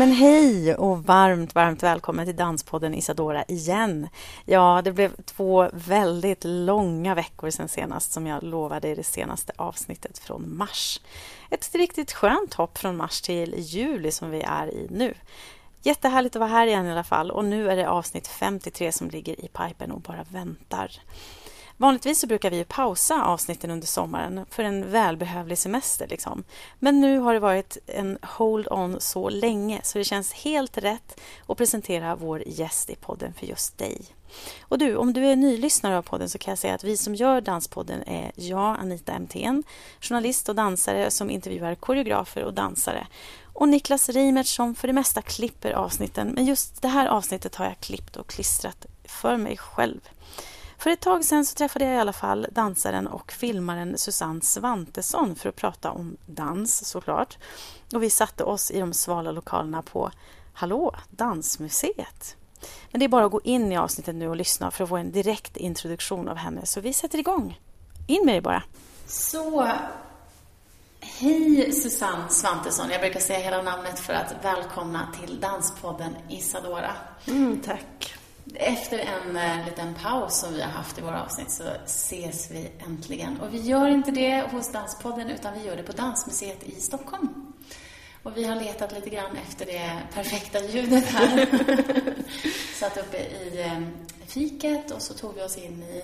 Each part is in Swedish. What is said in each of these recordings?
Men hej och varmt, varmt välkommen till Danspodden Isadora igen. Ja, det blev två väldigt långa veckor sen senast som jag lovade i det senaste avsnittet från mars. Ett riktigt skönt hopp från mars till juli som vi är i nu. Jättehärligt att vara här igen i alla fall och nu är det avsnitt 53 som ligger i pipen och bara väntar. Vanligtvis så brukar vi pausa avsnitten under sommaren för en välbehövlig semester. Liksom. Men nu har det varit en hold-on så länge så det känns helt rätt att presentera vår gäst i podden för just dig. Och du, om du är nylyssnare av podden så kan jag säga att vi som gör Danspodden är jag, Anita MTN, journalist och dansare som intervjuar koreografer och dansare och Niklas Reimert som för det mesta klipper avsnitten. Men just det här avsnittet har jag klippt och klistrat för mig själv. För ett tag sedan så träffade jag i alla fall dansaren och filmaren Susanne Svantesson för att prata om dans såklart. Och vi satte oss i de svala lokalerna på Hallå, Dansmuseet. Men det är bara att gå in i avsnittet nu och lyssna för att få en direkt introduktion av henne. Så vi sätter igång. In med dig bara. Så, hej Susanne Svantesson. Jag brukar säga hela namnet för att välkomna till Danspodden Isadora. Mm, tack. Efter en uh, liten paus som vi har haft i våra avsnitt så ses vi äntligen. Och vi gör inte det hos Danspodden utan vi gör det på Dansmuseet i Stockholm. Och vi har letat lite grann efter det perfekta ljudet här. Satt uppe i um, fiket och så tog vi oss in i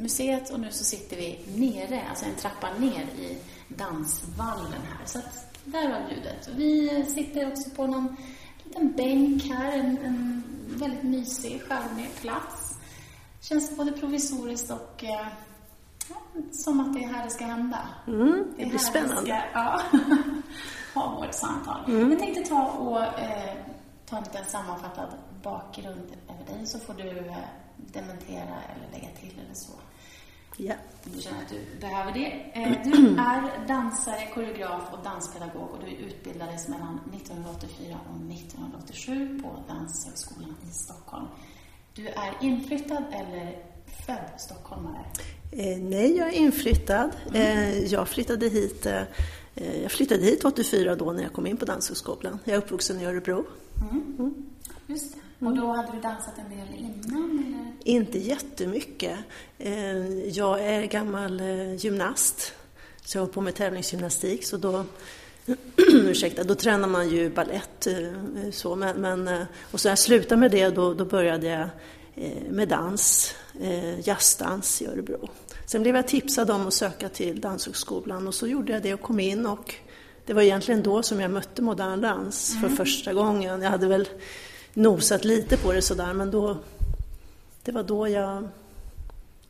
museet och nu så sitter vi nere, alltså en trappa ner i dansvallen här. Så att där var ljudet. Och vi sitter också på någon liten bänk här, en, en väldigt mysig, charmig plats. Känns både provisoriskt och eh, som att det är här det ska hända. Mm, det, det blir spännande. Ska, ja, ha vårt samtal. Mm. Jag tänkte ta och eh, ta en liten sammanfattad bakgrund över dig så får du eh, dementera eller lägga till eller så. Ja. Om du känner att du behöver det. Eh, du är dansare, koreograf och danspedagog och du utbildades mellan 1984 och 1987 på Danshögskolan i Stockholm. Du är inflyttad eller född stockholmare? Eh, nej, jag är inflyttad. Mm. Eh, jag flyttade hit eh, jag flyttade hit 84 då när jag kom in på Danshögskolan. Jag är uppvuxen i Örebro. Mm. Mm. Just det. Och då hade du dansat en del innan? Eller? Inte jättemycket. Eh, jag är gammal eh, gymnast, så jag har på med tävlingsgymnastik. Så då, ursäkta, då tränar man ju ballett. Eh, så, men, men, och så när jag slutade med det, då, då började jag med dans, jazzdans i Örebro. Sen blev jag tipsad om att söka till Danshögskolan och så gjorde jag det och kom in. Och det var egentligen då som jag mötte modern dans mm. för första gången. Jag hade väl nosat lite på det sådär men då, det var då jag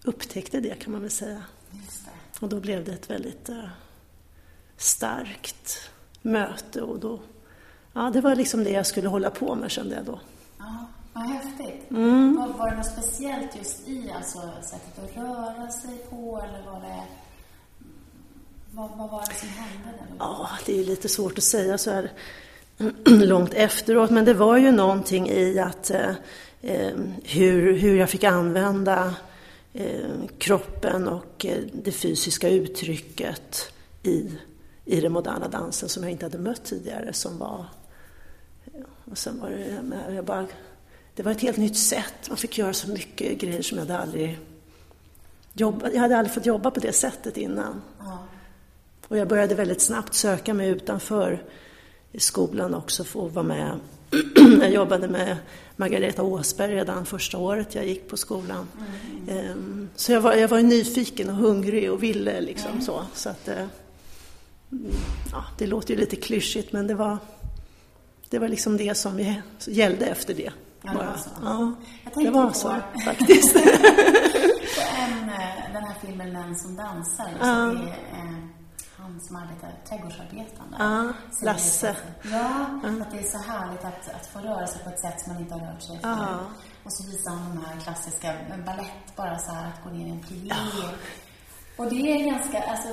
upptäckte det kan man väl säga. Och då blev det ett väldigt uh, starkt möte och då, ja det var liksom det jag skulle hålla på med kände jag då. Ja, vad häftigt. Mm. Var, var det något speciellt just i alltså, sättet att röra sig på eller var det vad, vad var det som hände? Ja, det är lite svårt att säga så här långt efteråt, men det var ju någonting i att eh, eh, hur, hur jag fick använda eh, kroppen och eh, det fysiska uttrycket i, i den moderna dansen som jag inte hade mött tidigare. Som var, och sen var det, jag bara, det var ett helt nytt sätt. Man fick göra så mycket grejer som jag hade aldrig jobbat, jag hade aldrig fått jobba på det sättet innan. Ja. Och jag började väldigt snabbt söka mig utanför i skolan också få vara med. jag jobbade med Margareta Åsberg redan första året jag gick på skolan. Mm. Så jag var, jag var nyfiken och hungrig och ville liksom mm. så. så att, eh, ja, det låter ju lite klyschigt men det var, det var liksom det som gällde efter det. Ja, det var så. Ja, det var på... så faktiskt. en, eh, den här filmen Män som dansar, ja. det är han som arbetar trädgårdsarbetande. Ja, Lasse. Ja, mm. att det är så härligt att, att få röra sig på ett sätt som man inte har rört sig förut. Ja. Och så visar han de här klassiska, ballett bara så här, att gå ner i en plié. Ja. Och det är ganska, alltså,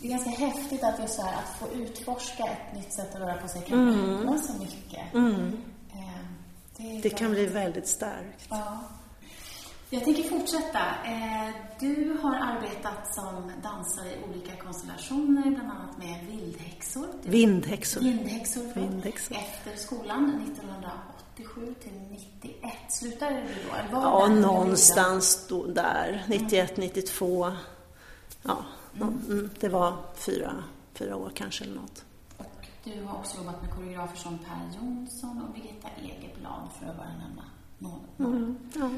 det är ganska häftigt att just så här, att få utforska ett nytt sätt att röra på sig kan mm. så mycket. Mm. Eh, det, det kan bli väldigt starkt. Ja. Jag tänker fortsätta. Eh, du har arbetat som dansare i olika konstellationer, bland annat med vildhäxor. Vindhäxor. Vindhäxor, Vindhäxor. Efter skolan 1987 till 91. Slutade du då? Var ja, någonstans då, där. 91, 92. Ja, mm. det var fyra, fyra år kanske eller något. Och du har också jobbat med koreografer som Per Jonsson och Birgitta Egerblad, för att bara nämna några. Mm. Ja.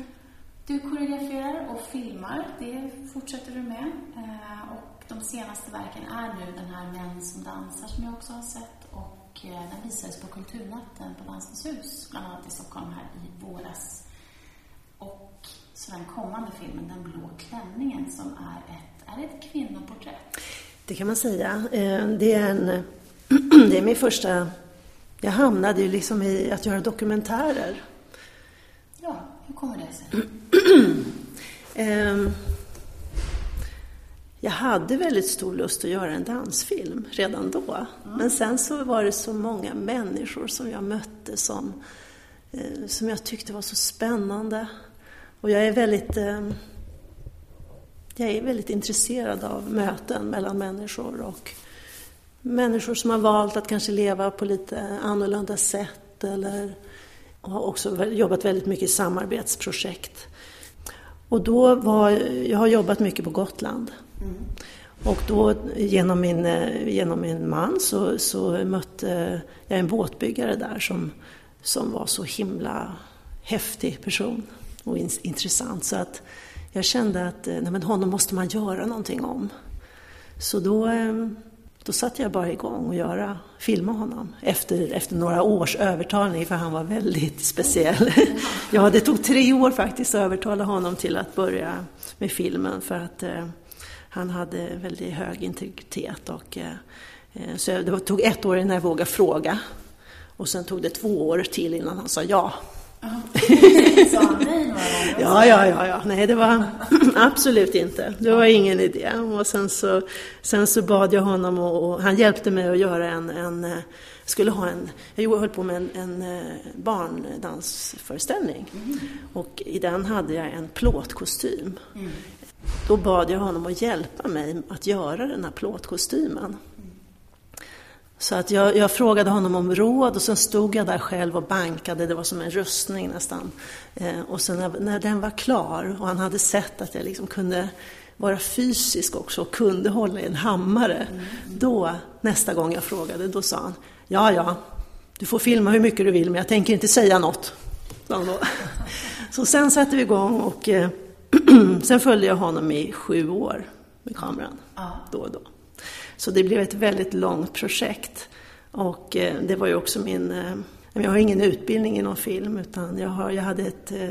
Du koreograferar och filmar, det fortsätter du med. Eh, och de senaste verken är nu den här Män som dansar som jag också har sett och eh, den visades på Kulturnatten på Dansens hus, bland annat i Stockholm här i våras. Och så den kommande filmen, Den blå klänningen, som är ett, är ett kvinnoporträtt. Det kan man säga. Eh, det är, en, det är min första... Jag hamnade ju liksom i att göra dokumentärer. Ja, hur kommer det sig? Ehm, jag hade väldigt stor lust att göra en dansfilm redan då. Mm. Men sen så var det så många människor som jag mötte som, eh, som jag tyckte var så spännande. Och jag är väldigt eh, jag är väldigt intresserad av möten mellan människor och människor som har valt att kanske leva på lite annorlunda sätt eller har också jobbat väldigt mycket i samarbetsprojekt. Och då var, jag har jobbat mycket på Gotland. Mm. Och då genom min, genom min man så, så mötte jag en båtbyggare där som, som var så himla häftig person och in, intressant. Så att jag kände att nej men honom måste man göra någonting om. Så då ehm, då satte jag bara igång och göra, filma honom efter, efter några års övertalning, för han var väldigt speciell. ja, det tog tre år faktiskt att övertala honom till att börja med filmen, för att eh, han hade väldigt hög integritet. Och, eh, eh så det tog ett år innan jag vågade fråga. Och sen tog det två år till innan han sa ja. Sa han nej några gånger? Ja, ja, ja, ja. Nej, det var absolut inte. Det var ingen idé. Och sen så, sen så bad jag honom och, och han hjälpte mig att göra en, en eh, skulle ha en, jag höll på med en, en eh, barndansföreställning. Mm. Och i den hade jag en plåtkostym. Mm. Då bad jag honom att hjälpa mig att göra den här plåtkostymen. Så att jag, jag, frågade honom om råd och sen stod jag där själv och bankade, det var som en rustning nästan. Eh, och sen när, när, den var klar och han hade sett att jag liksom kunde vara fysisk också och kunde hålla i en hammare. Mm. Då, nästa gång jag frågade, då sa han, ja ja, du får filma hur mycket du vill men jag tänker inte säga något. Så sen satte vi igång och eh, sen följde jag honom i sju år med kameran, då och då. Så det blev ett väldigt långt projekt. Och eh, det var ju också min... Eh, jag har ingen utbildning inom film utan jag, har, jag hade ett eh,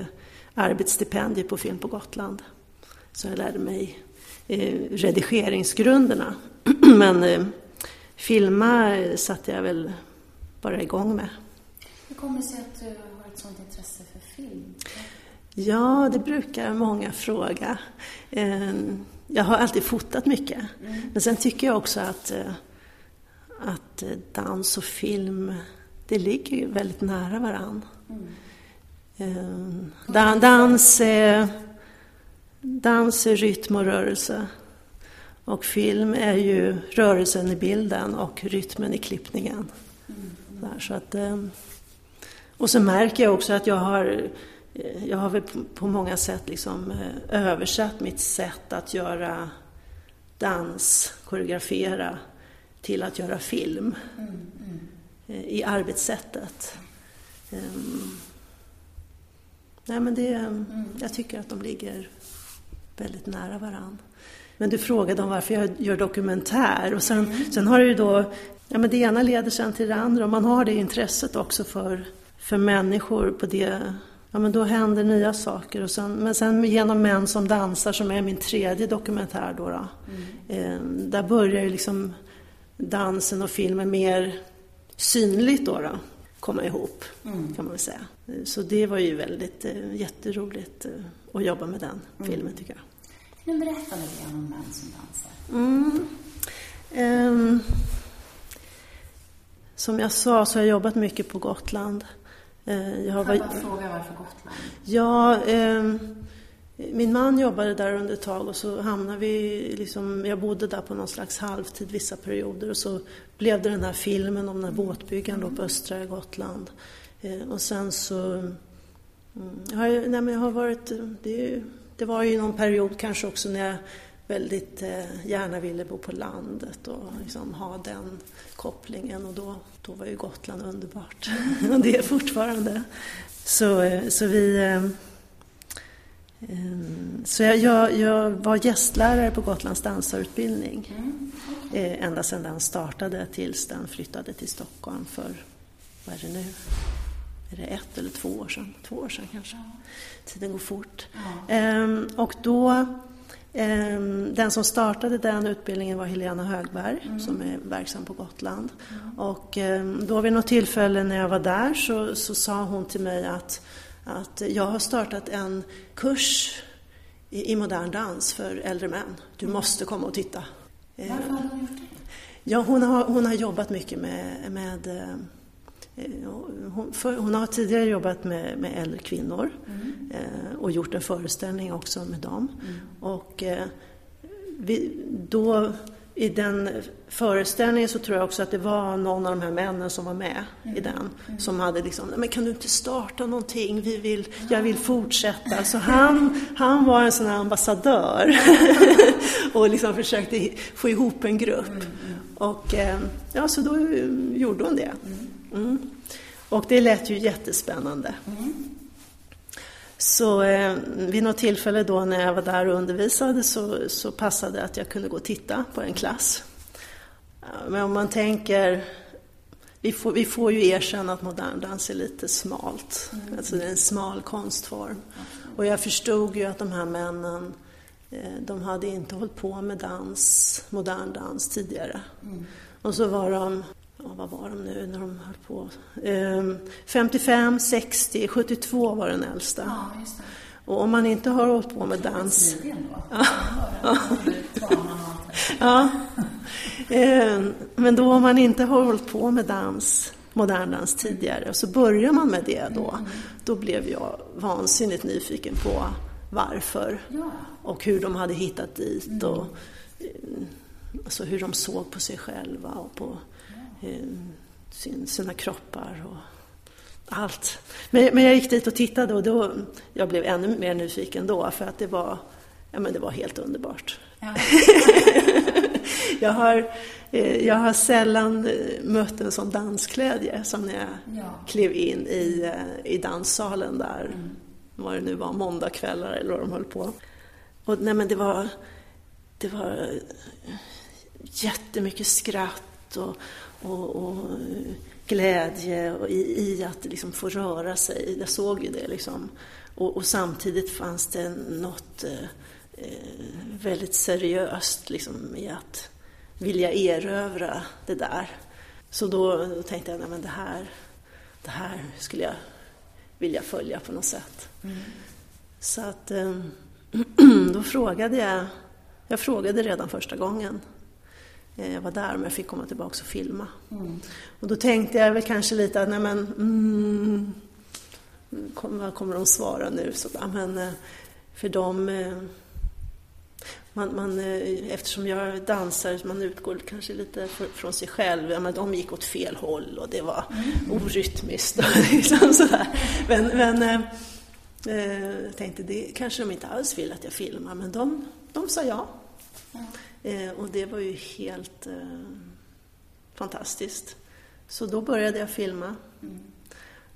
arbetsstipendium på Film på Gotland. Så jag lärde mig redigeringsgrunderna. Men filma satte jag väl bara igång med. Hur kommer det sig att du har ett sådant intresse för film? Ja, det brukar många fråga jag har alltid fotat mycket. Mm. Men sen tycker jag också att, eh, att eh, dans och film, det ligger väldigt nära varann. Mm. Dan, dans, är, dans är rytm och rörelse. Och film är ju rörelsen i bilden och rytmen i klippningen. Mm. Så att, och så märker jag också att jag har Eh, jag har väl på många sätt liksom eh, översatt mitt sätt att göra dans, koreografera, till att göra film mm, mm. i arbetssättet. Um, nej men det, mm. Jag tycker att de ligger väldigt nära varann. Men du frågade om varför jag gör dokumentär och sen, mm. sen har det ju då, ja men det ena leder sen till det andra och man har det intresset också för, för människor på det ja, men då händer nya saker. Och sen, men sen genom Män som dansar, som är min tredje dokumentär, då, då mm. eh, där börjar ju liksom dansen och filmen mer synligt då, då komma ihop, mm. kan man väl säga. Så det var ju väldigt eh, jätteroligt eh, att jobba med den mm. filmen, tycker jag. Kan du berätta lite grann om Män som dansar? Mm. Um, som jag sa så har jag jobbat mycket på Gotland. Uh, jag har bara fråga varför Gotland? Ja, um, min man jobbade där under ett tag och så hamnade vi, liksom, jag bodde där på någon slags halvtid vissa perioder och så blev det den här filmen om den här båtbyggaren då på östra Gotland. Eh, och sen så, mm, jag har, nej men jag har varit, det, det var ju någon period kanske också när jag väldigt eh, gärna ville bo på landet och liksom ha den kopplingen och då, då var ju Gotland underbart. och det är fortfarande. Så, eh, så vi Ehm, så jag, jag, var gästlärare på Gotlands dansarutbildning mm. ända sedan den startade tills den flyttade till Stockholm för, vad är det nu, är det ett eller två år sedan? Två år sedan kanske. Tiden går fort. Ja. Ehm, och då, den som startade den utbildningen var Helena Högberg mm. som är verksam på Gotland. Mm. Och ehm, då vid något tillfälle när jag var där så, så sa hon till mig att att jag har startat en kurs i, modern dans för äldre män. Du mm. måste komma och titta. Varför har hon gjort det? Ja, hon har, hon har jobbat mycket med, med eh, hon, för, hon, har tidigare jobbat med, med äldre kvinnor mm. eh, och gjort en föreställning också med dem. Mm. Och eh, vi, då i den föreställningen så tror jag också att det var någon av de här männen som var med mm. i den mm. som hade liksom, men kan du inte starta någonting? Vi vill, jag vill fortsätta. Så han, han var en sån här ambassadör och liksom försökte få ihop en grupp. Mm. mm. Och eh, ja, så då gjorde hon det. Mm. mm. Och det lät ju jättespännande. Så eh, vid något tillfälle då när jag var där och undervisade så, så passade det att jag kunde gå och titta på en klass. Men om man tänker, vi får, vi får ju erkänna att modern dans är lite smalt. Mm. Alltså det är en smal konstform. Och jag förstod ju att de här männen, eh, de hade inte hållit på med dans, modern dans tidigare. Mm. Och så var de ja, vad var de nu när de höll på? Eh, 55, 60, 72 var den äldsta. Ja, och om man inte har hållit på med dans... Ja. ja. Eh, men då om man inte har hållit på med dans, modern dans tidigare, och så börjar man med det då, mm. då blev jag vansinnigt nyfiken på varför och hur de hade hittat dit och eh, alltså hur de såg på sig själva och på sin, sina kroppar och allt. Men, men jag gick dit och tittade och då, jag blev ännu mer nyfiken då för att det var, ja, men det var helt underbart. Ja. jag, har, eh, jag har sällan eh, mött en sån dansklädje som när jag ja. klev in i, i danssalen där, mm. vad det nu var, måndagkvällar eller vad de höll på. Och nej men det var, det var jättemycket skratt och, och, och glädje och i, i, att liksom få röra sig. Jag såg ju det liksom. Och, och samtidigt fanns det något eh, väldigt seriöst liksom, i att vilja erövra det där. Så då, då tänkte jag, nej men det här, det här skulle jag vilja följa på något sätt. Mm. Så att eh, då frågade jag, jag frågade redan första gången Eh, jag var där men jag fick komma tillbaka och filma. Mm. Och då tänkte jag väl kanske lite att, nej men, mm, vad kommer de svara nu? Så, men, eh, för dem, eh, man, man, eftersom jag dansar, man utgår kanske lite från sig själv. Ja, men de gick åt fel håll och det var mm. orytmiskt. liksom sådär. Men, men jag tänkte, det kanske de inte alls vill att jag filmar, men de, de sa ja. Eh, och det var ju helt eh, fantastiskt. Så då började jag filma. Mm.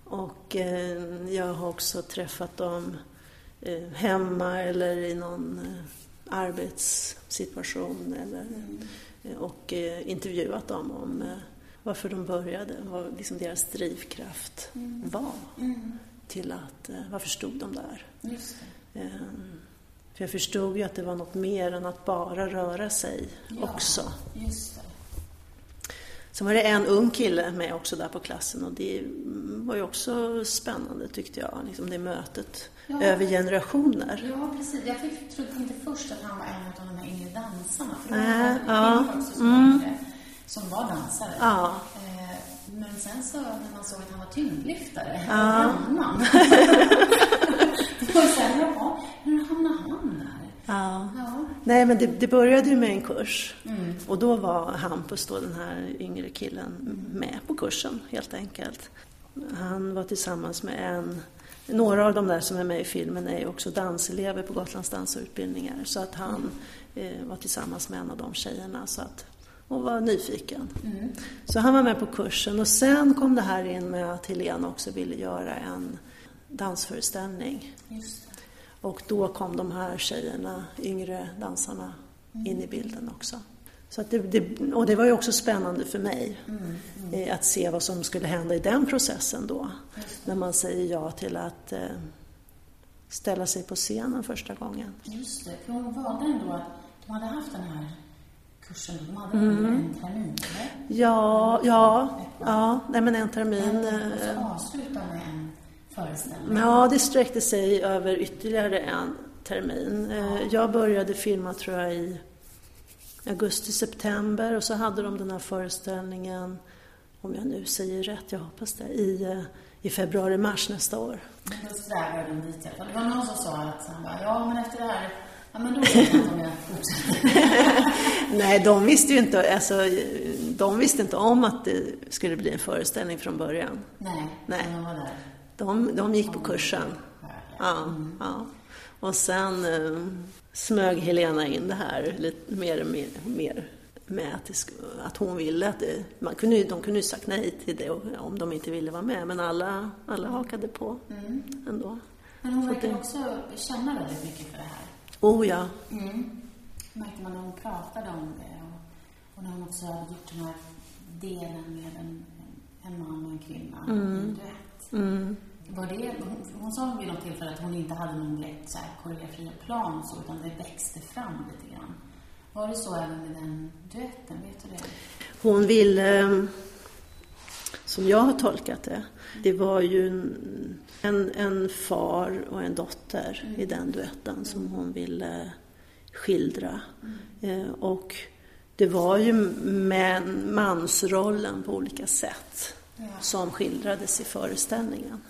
Och eh, jag har också träffat dem eh, hemma eller i någon eh, arbetssituation eller, mm. Eh, och intervjuat dem om varför de började, vad liksom deras drivkraft mm. var. Mm. till att varför stod de där? För jag förstod ju att det var något mer än att bara röra sig Ja. också. Just det. Sen var det en ung kille med också där på klassen och det var ju också spännande tyckte jag, liksom det mötet Ja. över generationer. Ja, precis. Jag fick, trodde inte först att han var en av de här yngre dansarna. För det Äh, var ja. en kvinna också som, var yngre, som var dansare. Ja. Eh, Men sen så när man såg att han var tyngdlyftare, Ja. annan. Då sen, jaha, hur hamnade han där? Ja. Ja. Nej, men det, det började ju med en kurs. Mm. Och då var Hampus, då, den här yngre killen, med på kursen helt enkelt. Han var tillsammans med en... Några av de där som är med i filmen är också danselever på Gotlands dansarutbildningar. Så att han eh, var tillsammans med en av de tjejerna så att, och var nyfiken. Mm. Så han var med på kursen och sen kom det här in med att Helena också ville göra en dansföreställning. Och då kom de här tjejerna, yngre dansarna, in i bilden också. Så att det, det, och det var ju också spännande för mig eh, att se vad som skulle hända i den processen då. När man säger ja till att eh, ställa sig på scenen första gången. Just det. För hon valde ändå att de hade haft den här kursen, de hade mm. en termin, eller? Ja, ja, ja, nej men en termin. Eh, så avsluta med en föreställning. Ja, det sträckte sig över ytterligare en termin. Eh, Jag började filma tror jag i augusti-september och så hade de den här föreställningen, om jag nu säger rätt, jag hoppas det, i, eh, i februari-mars nästa år. Men då strävade de dit i alla fall. Det var någon som sa att han bara, ja men efter det här, ja men då vet jag om jag. Nej, de visste ju inte, alltså, de visste inte om att det skulle bli en föreställning från början. Nej, Nej. de var där. De, de gick på kursen. Ja, ja. Och sen eh, smög Helena in det här lite mer, mer, mer med att, det, att hon ville att det, man kunde, De kunde ju sagt nej till det om de inte ville vara med, men alla, alla hakade på ändå. Men hon verkar det- också känna väldigt mycket för det här. Oh ja, Mm. märkte man när hon pratade om det och, och när hon också hade gjort den här delen med en, en man och en kvinna en duett. Mm. Var det, hon, hon sa vid något tillfälle att hon inte hade någon direkt så här koreografi och plan och så, utan det växte fram lite grann. Var det så även med den duetten? Vet du det? Hon ville, som jag har tolkat det, det var ju en, en, far och en dotter i den duetten som hon ville skildra. Eh, Och det var ju män, mansrollen på olika sätt. Som skildrades i föreställningen.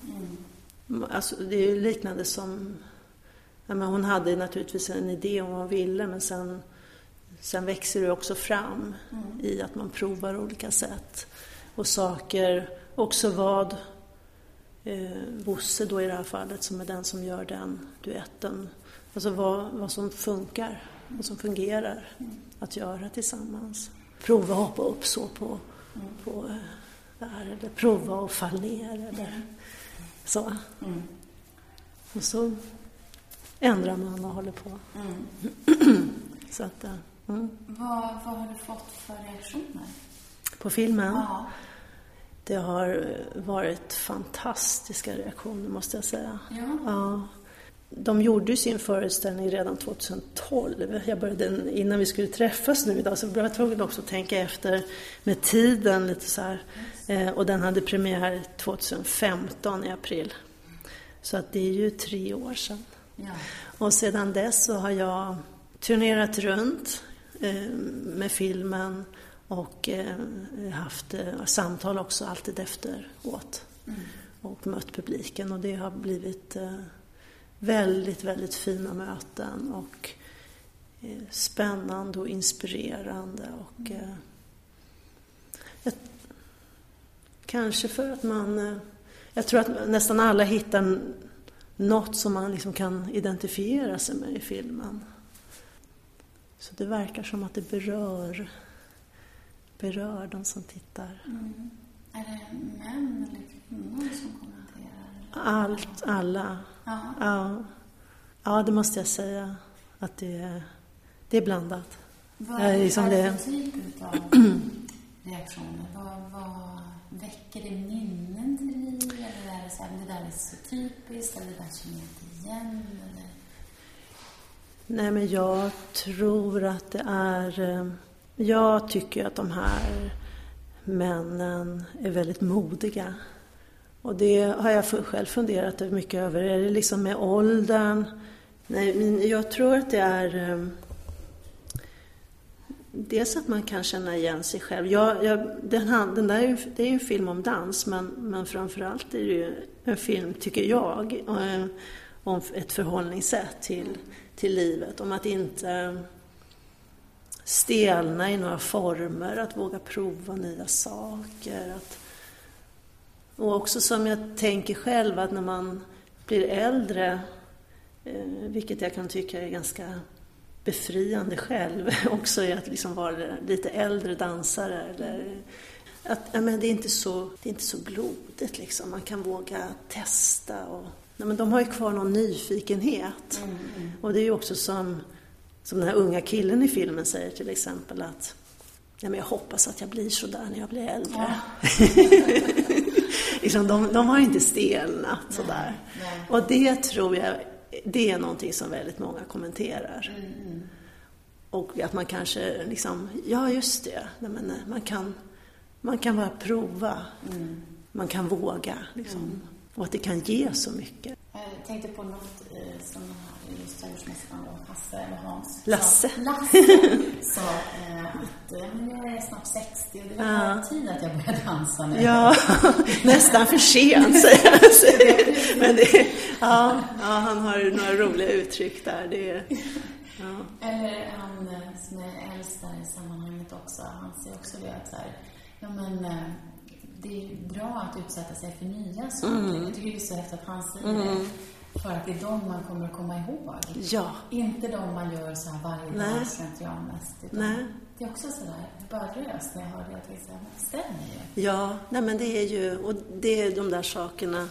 Mm. Alltså, det är ju liknande som... Ja, men hon hade naturligtvis en idé om vad hon ville men sen, sen växer det också fram i att man provar olika sätt. Och saker, också vad eh, Bosse då i det här fallet som är den som gör den duetten, alltså vad, vad som funkar, vad som fungerar att göra tillsammans. Prova att hoppa upp så på, på eh, där, eller prova att falla ner eller så. Mm. Och så ändrar man och håller på. Mm. Så att, eh, mm. Vad, vad har du fått för reaktioner? På filmen, Ja. det har varit fantastiska reaktioner måste jag säga. Ja. Ja. De gjorde sin föreställning redan 2012. Jag började, innan vi skulle träffas nu idag så blev jag tvungen också att tänka efter med tiden lite så här. Eh, och den hade premiär 2015 i april. Så att det är ju tre år sedan. ja. Och sedan dess så har jag turnerat runt eh, med filmen och eh, haft eh, samtal också alltid efteråt. Och mött publiken och det har blivit väldigt, väldigt fina möten och eh, spännande och inspirerande och eh, jag, kanske för att man eh, jag tror att nästan alla hittar något som man liksom kan identifiera sig med i filmen. Så det verkar som att det berör, berör de som tittar. Mm. Är det män eller kvinnor som kommenterar? Allt, alla. Ja. Ja, ja det måste jag säga att det är, det är blandat. Vad är det liksom för det- typ av reaktioner? Vad, vad väcker det minnen till liv? Eller är det så här, det där är så typiskt eller det där känner jag inte igen? Eller? Nej, men jag tror att det är... Eh, jag tycker att de här männen är väldigt modiga. Och det har jag själv funderat mycket över. Är det liksom med åldern? Nej, men jag tror att det är ehm, Dels att man kan känna igen sig själv. Jag, jag, den, här, den där är ju, det är ju en film om dans men, men framförallt är det ju en film, tycker jag, ehm, om ett förhållningssätt till, till livet. Om att inte ehm, stelna i några former, att våga prova nya saker. Att, och också som jag tänker själv att när man blir äldre, eh, vilket jag kan tycka är ganska befriande själv också i att liksom vara lite äldre dansare. Eller, att, ja, men det, är inte så, det är inte så blodigt liksom. Man kan våga testa. Och, ja, men de har ju kvar någon nyfikenhet. Mm, mm. Och det är ju också som, som den här unga killen i filmen säger till exempel att ja, men jag hoppas att jag blir så där när jag blir äldre. Ja. liksom, de, de har inte stelnat sådär. Och det tror jag det är någonting som väldigt många kommenterar. Mm, mm. Och att man kanske liksom, ja just det, Nej, men man, kan, man kan bara prova. Mm. Man kan våga liksom. Mm. Och att det kan ge så mycket. Jag tänkte på något eh, som just trädgårdsmästaren Hasse eller Hans Lasse. Sa, Lasse sa eh, att eh, men jag är snart 60 och det var ja. tid att jag började dansa nu. Ja, nästan för sent säger han. Men det, ja, ja, han har några roliga uttryck där. Det, ja. Eller han eh, som är äldst i sammanhanget också, han säger också det att så här, ja men eh, det är bra att utsätta sig för nya saker. Mm. Jag tycker det är så häftigt att han säger mm. det. För att det är de man kommer att komma ihåg. Ja. Inte de man gör så här varje Nej. dag slentrianmässigt. Nej. Det är också sådär, jag bara rös när jag hörde det. Jag tänkte det stämmer ju. Ja, nej men det är ju, och det är de där sakerna.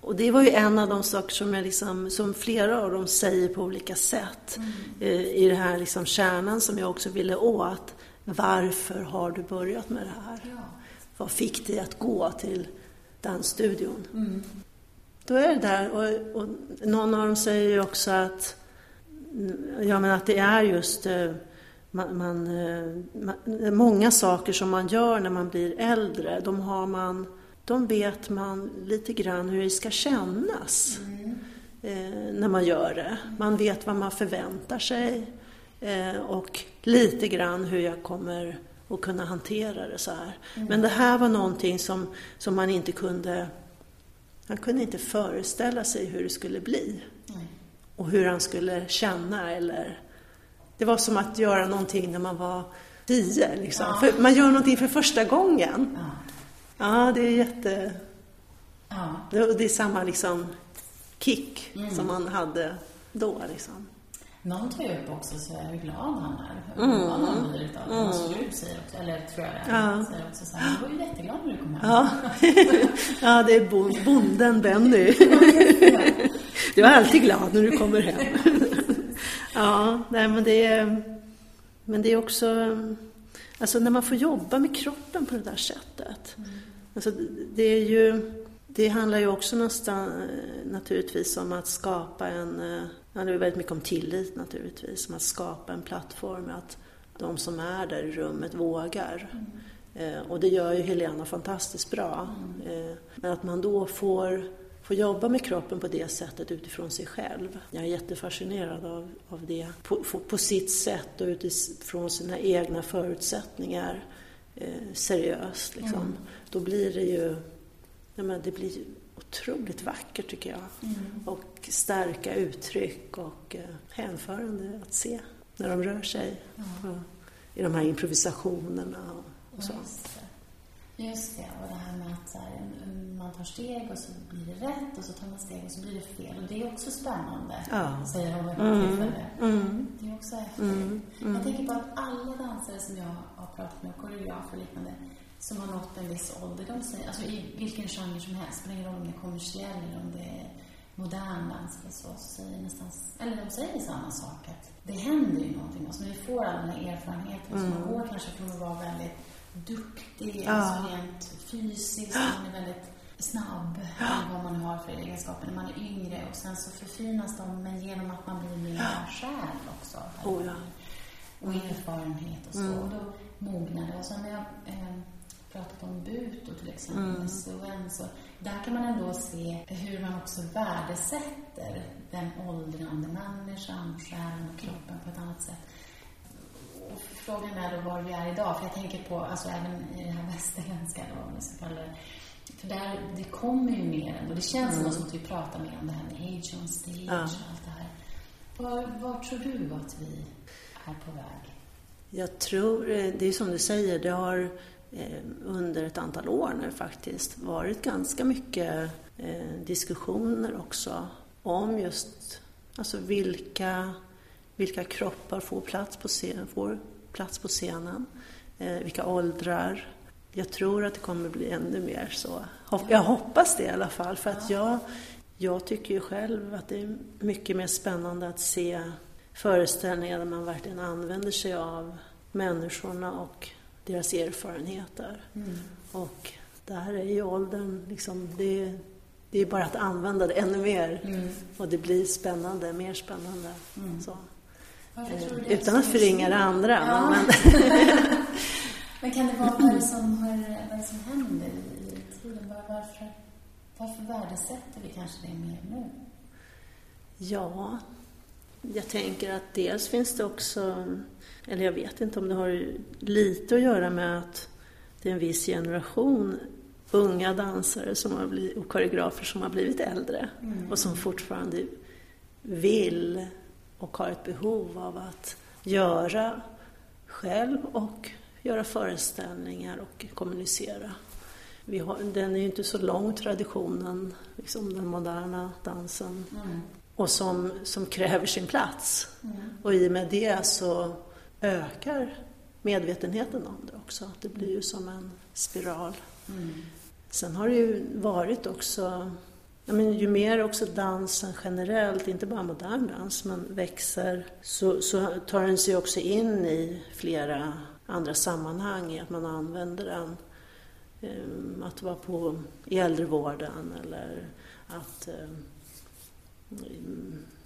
Och det var ju en av de saker som, jag liksom, som flera av dem säger på olika sätt. Mm. Eh, I det här liksom kärnan som jag också ville åt. Varför har du börjat med det här? Ja. Vad fick dig att gå till dansstudion? Mm. Då är det där. Och, och, någon av dem säger ju också att, ja, men att det är just eh, man, man, eh, man, många saker som man gör när man blir äldre, de, har man, de vet man lite grann hur det ska kännas mm. eh, när man gör det. Man vet vad man förväntar sig eh, och lite grann hur jag kommer att kunna hantera det så här. Mm. Men det här var någonting som, som man inte kunde han kunde inte föreställa sig hur det skulle bli. Nej. Och hur han skulle känna eller... Det var som att göra någonting när man var tio. Liksom. Ja. man gör någonting för första gången. Ja, ja det är jätte... Ja. Det, det är samma liksom kick mm. som man hade då. Liksom. Någon tar ju upp också så hur glad han är. Hur mm. glad han blir utav det. Mm. Hans fru säger också, eller tror jag det är, ja. säger också så här, du var ju jätteglad när du kom hem. Ja, ja det är bonden Benny. du är alltid glad när du kommer hem. ja, nej men det är, men det är också, alltså när man får jobba med kroppen på det där sättet. Mm. Alltså det är ju, det handlar ju också nästan naturligtvis om att skapa en det handlar väldigt mycket om tillit naturligtvis, om att skapa en plattform, att de som är där i rummet vågar. Mm. Eh, och det gör ju Helena fantastiskt bra. Mm. Eh, men att man då får, får jobba med kroppen på det sättet utifrån sig själv. Jag är jättefascinerad av, av det. På, på sitt sätt och utifrån sina egna förutsättningar eh, seriöst. Liksom. Mm. Då blir det ju ja, men det blir otroligt vackert tycker jag. Mm. Och starka uttryck och eh, hänförande att se när de rör sig mm. i de här improvisationerna och, och så. Just det. och det här med att här, man tar steg och så blir det rätt och så tar man steg och så blir det fel. Och det är också spännande, ja. säger hon vid något tillfälle. Mm. Det är också häftigt. Mm. Mm. Jag tänker på att alla dansare som jag har pratat med, koreografer och liknande, som har nått en viss ålder, alltså i vilken genre som helst, spelar ingen roll om det är kommersiell eller om det är modern dans eller så, så säger nästan, eller de säger samma sak, att det händer ju någonting oss, när vi får alla den här erfarenheten, mm. så man går kanske från att vara väldigt duktig, ja. alltså rent fysiskt, man är väldigt snabb, eller vad man nu har för egenskaper, när man är yngre och sen så förfinas de, men genom att man blir mer kär också. Oh, ja. Och erfarenhet och så. Mm. Och då mognar det. Och sen när jag eh, pratat om Buto till exempel, mm. Så där kan man ändå se hur man också värdesätter den åldrande människan, själen och kroppen på ett annat sätt. Och frågan är då var vi är idag, för jag tänker på, alltså även i det här västerländska då, om vi ska kalla det, för där, det kommer ju mer ändå. Det känns mm. som att vi pratar mer om det här med age on stage ja. och allt det här. Var, var tror du att vi är på väg? Jag tror, eh, det är som du säger, det har under ett antal år nu faktiskt varit ganska mycket eh, diskussioner också om just alltså vilka, vilka kroppar får plats på, scen, får plats på scenen, vilka åldrar. Jag tror att det kommer bli ännu mer så. Jag hoppas det i alla fall, för att jag, jag tycker ju själv att det är mycket mer spännande att se föreställningar där man verkligen använder sig av människorna och deras erfarenheter. Mm. Och där är ju åldern, liksom, det, det är bara att använda det ännu mer. Mm. Och det blir spännande, mer spännande. Mm. Så. Eh, utan att förringa det andra. Ja. Men, men kan det vara vad det som, har, vad som händer i tiden? Varför, varför värdesätter vi kanske det mer nu? Ja, jag tänker att dels finns det också, eller jag vet inte om det har lite att göra med att det är en viss generation unga dansare som har blivit, och koreografer som har blivit äldre mm. och som fortfarande vill och har ett behov av att göra själv och göra föreställningar och kommunicera. Vi har, den är ju inte så lång traditionen, liksom den moderna dansen. Mm och som, som kräver sin plats. Mm. Och i och med det så ökar medvetenheten om det också. Det blir ju som en spiral. Mm. Sen har det ju varit också, ja men ju mer också dansen generellt, inte bara modern dans, men växer, så, så tar den sig också in i flera andra sammanhang, i att man använder den. Um, att vara på, i äldrevården eller att um,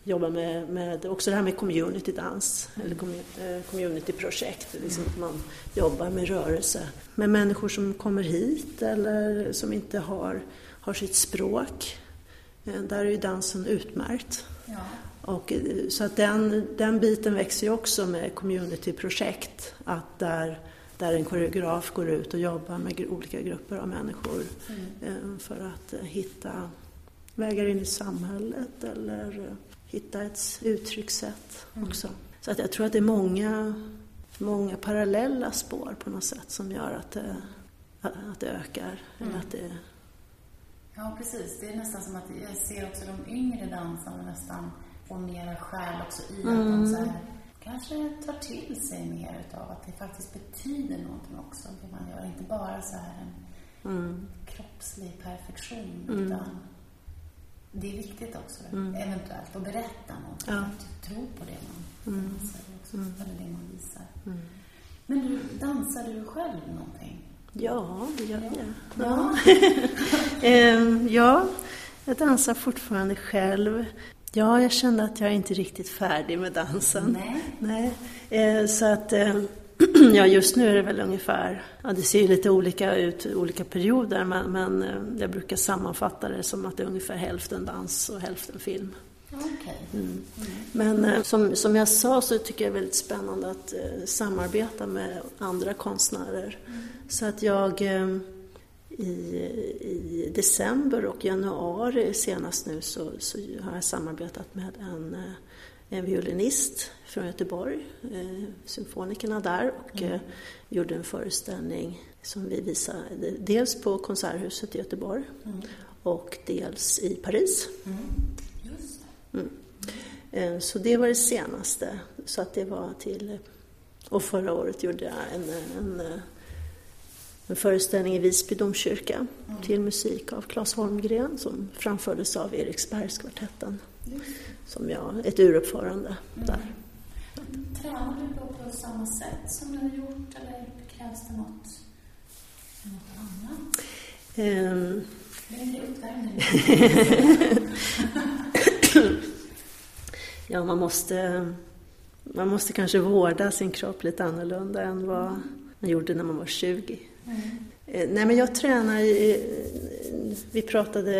jobba med, med också det här med community-dans, eller eh, community-projekt. Liksom man jobbar med rörelse. Med människor som kommer hit eller som inte har, har sitt språk. Eh, där är ju dansen utmärkt. Ja. Och, eh, så att den, den biten växer ju också med community-projekt. Att där, där en koreograf går ut och jobbar med olika grupper av människor mm. för att hitta vägar in i samhället eller hitta ett uttryckssätt mm. också. Så att jag tror att det är många, många parallella spår på något sätt som gör att det, att det ökar. Mm. Eller att det... Ja, precis. Det är nästan som att jag ser också de yngre dansarna nästan få mera själ också i mm. att de så här, kanske tar till sig mer utav att det faktiskt betyder någonting också, det man gör. Inte bara så här en mm. kroppslig perfektion, mm. utan det är viktigt också, mm. eventuellt, att berätta något. Ja. Att tro på det man mm. också, mm. eller det man visar. Mm. Men du, dansar du själv någonting? Ja, det gör jag. Ja. Ja. ja, jag dansar fortfarande själv. Ja, jag kände att jag är inte riktigt färdig med dansen. Nej. Nej. Uh, så att uh, ja, just nu är det väl ungefär, ja det ser ju lite olika ut olika perioder men, men eh, jag brukar sammanfatta det som att det är ungefär hälften dans och hälften film. Okay. Mm. Mm. Men eh, som, som jag sa så tycker jag det är väldigt spännande att eh, samarbeta med andra konstnärer. Mm. Så att jag i, i december och januari senast nu så, så har jag samarbetat med en en violinist från Göteborg, eh, symfonikerna där, och mm. eh, gjorde en föreställning som vi visade dels på Konserthuset i Göteborg mm. och dels i Paris. Mm. mm. Eh, så det var det senaste. Så att det var till... Och förra året gjorde jag en, en, en föreställning i Visby domkyrka mm. till musik av Claes Holmgren som framfördes av Eriksbergskvartetten som jag, ett uruppförande mm. där. Tränar du då på samma sätt som du har gjort eller krävs det något, något annat? Um, ja, man måste, man måste kanske vårda sin kropp lite annorlunda än vad man gjorde när man var 20. Mm. Nej, men jag tränar i, Vi pratade,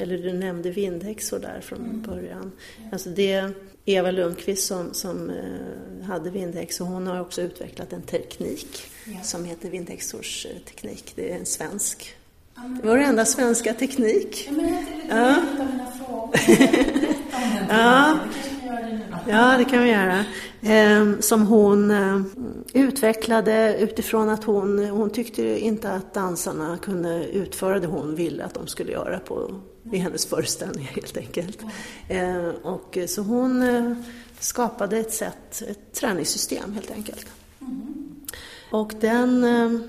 eller du nämnde vindhäxor där från mm. början. Alltså det Eva Lundqvist som, som eh, hade vindhäxor, hon har också utvecklat en teknik ja. som heter vindhäxors teknik. Det är en svensk vår enda svenska teknik. Ja, men det är lite ja. av mina frågor. ja. Ja, det kan vi göra. Ehm, som hon eh, utvecklade utifrån att hon, hon tyckte inte att dansarna kunde utföra det hon ville att de skulle göra på, i hennes föreställningar helt enkelt. Ehm, och så hon eh, skapade ett sätt, ett träningssystem helt enkelt. Mm. Och den eh,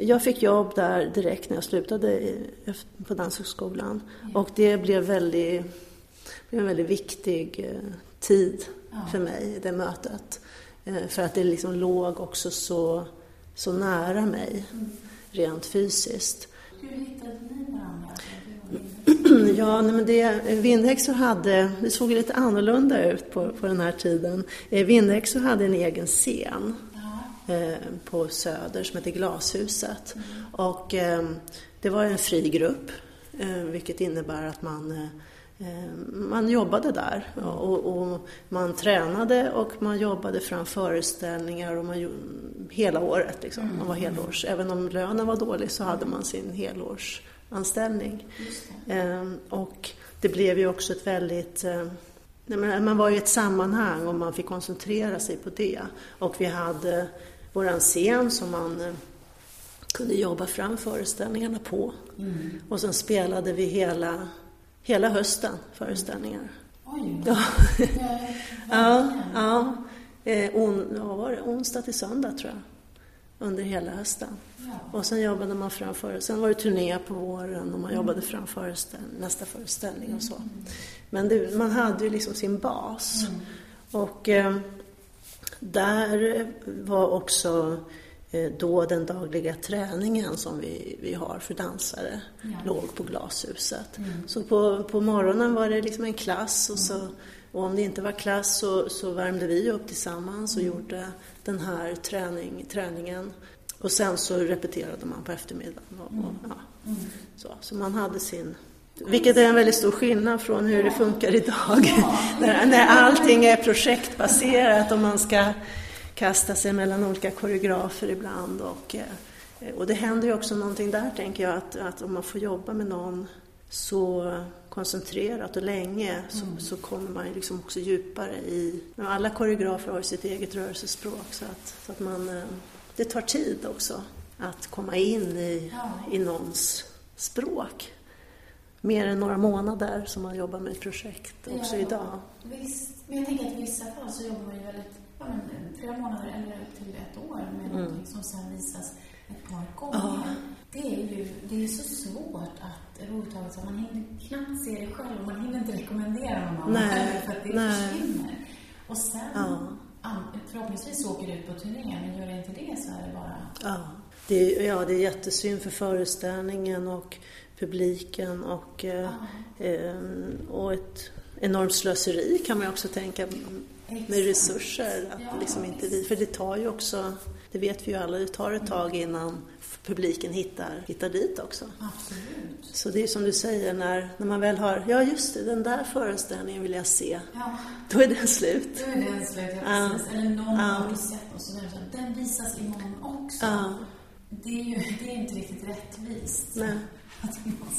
jag fick jobb där direkt när jag slutade på Danshögskolan och det blev, väldigt, blev en väldigt viktig eh, tid för mig, det mötet. Eh, för att det liksom låg också så, så nära mig, mm. rent fysiskt. Hur hittade ni varandra? Ja, men det, Vindhäxor hade, det såg lite annorlunda ut på, på den här tiden. Eh, Vindhäxor hade en egen scen Eh, på Söder som heter Glashuset. Mm. Och eh, det var en fri grupp, eh, vilket innebär att man man jobbade där och, och, man tränade och man jobbade fram föreställningar och man, hela året. Liksom. Man var mm. helårs. Även om lönen var dålig så hade man sin helårsanställning. Det. Och det blev ju också ett väldigt man var i ett sammanhang och man fick koncentrera sig på det. Och vi hade våran scen som man eh, kunde jobba fram föreställningarna på. Mm. Och sen spelade vi hela, hela hösten föreställningar. Oj! Ja, ja, ja. Eh, on, ja var det? onsdag till söndag tror jag. Under hela hösten. Ja. Och sen jobbade man fram. Sen var det turné på våren och man jobbade mm. fram föreställ nästa föreställning och så. Mm. Men det, man hade ju liksom sin bas. Mm. Och eh, där var också då den dagliga träningen som vi, vi har för dansare ja. låg på glashuset. Mm. Så på, på morgonen var det liksom en klass och, så, och om det inte var klass så, så värmde vi upp tillsammans och mm. gjorde den här träning, träningen. Och sen så repeterade man på eftermiddagen. Och, och mm. ja. Mm. Så, så man hade sin vilket är en väldigt stor skillnad från hur det funkar idag. när, när allting är projektbaserat och man ska kasta sig mellan olika koreografer ibland. Och, eh, och det händer ju också någonting där, tänker jag, att, att om man får jobba med någon så koncentrerat och länge så, mm. så kommer man ju liksom också djupare i... Alla koreografer har sitt eget rörelsespråk så att, så att man... Eh, det tar tid också att komma in i, i någons språk mer än några månader som man jobbar med ett projekt också ja, idag. Visst, men jag tänker att i vissa fall så jobbar man ju väldigt, ja, men, flera månader eller till ett år med mm. någonting som sen visas ett par gånger. Ja. Det är ju det är så svårt att överhuvudtaget, man hinner knappt se det själv och man hinner inte rekommendera någon Nej. för att det Nej. försvinner. Och sen, ja. förhoppningsvis åker du ut på turné, men gör det inte det så är det bara... Ja. Det är, ja, det är jättesynd för föreställningen och publiken och, eh, eh, och ett enormt slöseri kan man också tänka med resurser. Att liksom inte vi, för det tar ju också, det vet vi ju alla, det tar ett tag innan publiken hittar, hittar dit också. Absolut. Så det är som du säger, när, när man väl har, ja just det, den där föreställningen vill jag se. Ja. Då är den slut. Då är den slut, ja, precis. Eller någon ja. har du sett och så den visas imorgon också. Ja. Det är ju det är inte riktigt rättvist. Nej.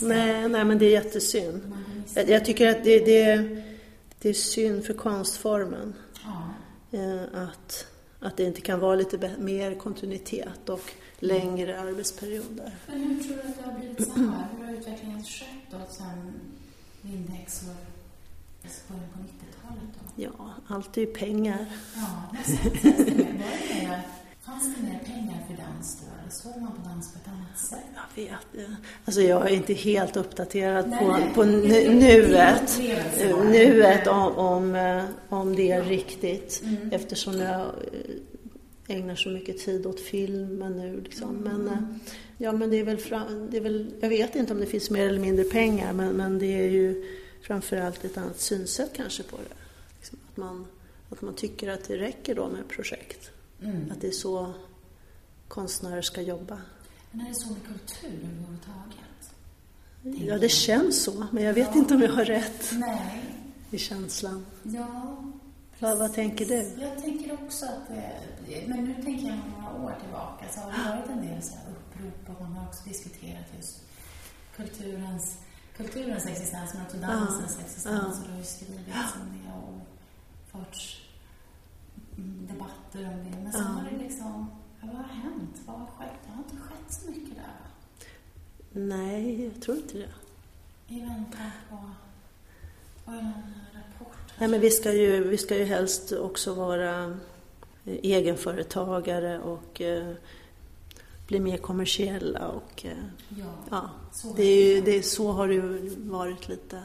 Nej, nej, men det är jättesynd. Jag, jag tycker att det, det, det är synd för konstformen. Eh, att, att det inte kan vara lite mer kontinuitet och längre arbetsperioder. Men hur tror du att det har blivit så här? Hur har utvecklingen skett då sen Windex och början på 90-talet? Då? Ja, allt är ju pengar. Ja, nästan. Fanns det mer pengar för dans då, eller såg man på dans på ett annat sätt? Jag vet Alltså jag är inte helt uppdaterad Nej, på, på nu, nuet, nuet om, om, eh, om det är riktigt. Mm. Eftersom jag, ägnar så mycket tid åt filmen nu. Liksom. Men, eh, ja, men det är, väl fram, det är väl, jag vet inte om det finns mer eller mindre pengar men, men det är ju framförallt ett annat synsätt kanske på det. Liksom att, man, att man tycker att det räcker då med projekt. Mm. Att det är så konstnärer ska jobba. Men är det så med kultur överhuvudtaget? Ja, det känns så, men jag vet Ja. inte om jag har rätt Nej. i känslan. Ja. Vad, vad tänker du? Jag tänker också att det, men nu tänker jag några år tillbaka så har det varit en del så upprop och man har också diskuterat just kulturens, kulturens existens men också dansens existens och det har ju skrivits om det och förts debatter om det. Men sen har det liksom, ja, vad har hänt? Vad har skett? Det har inte skett så mycket där va? Nej, jag tror inte det. I väntan på, det, en rapport? Nej, men vi ska ju, vi ska ju helst också vara eh, egenföretagare och eh, bli mer kommersiella och eh, Ja, ja, så det är ju, det är, så har det ju varit lite.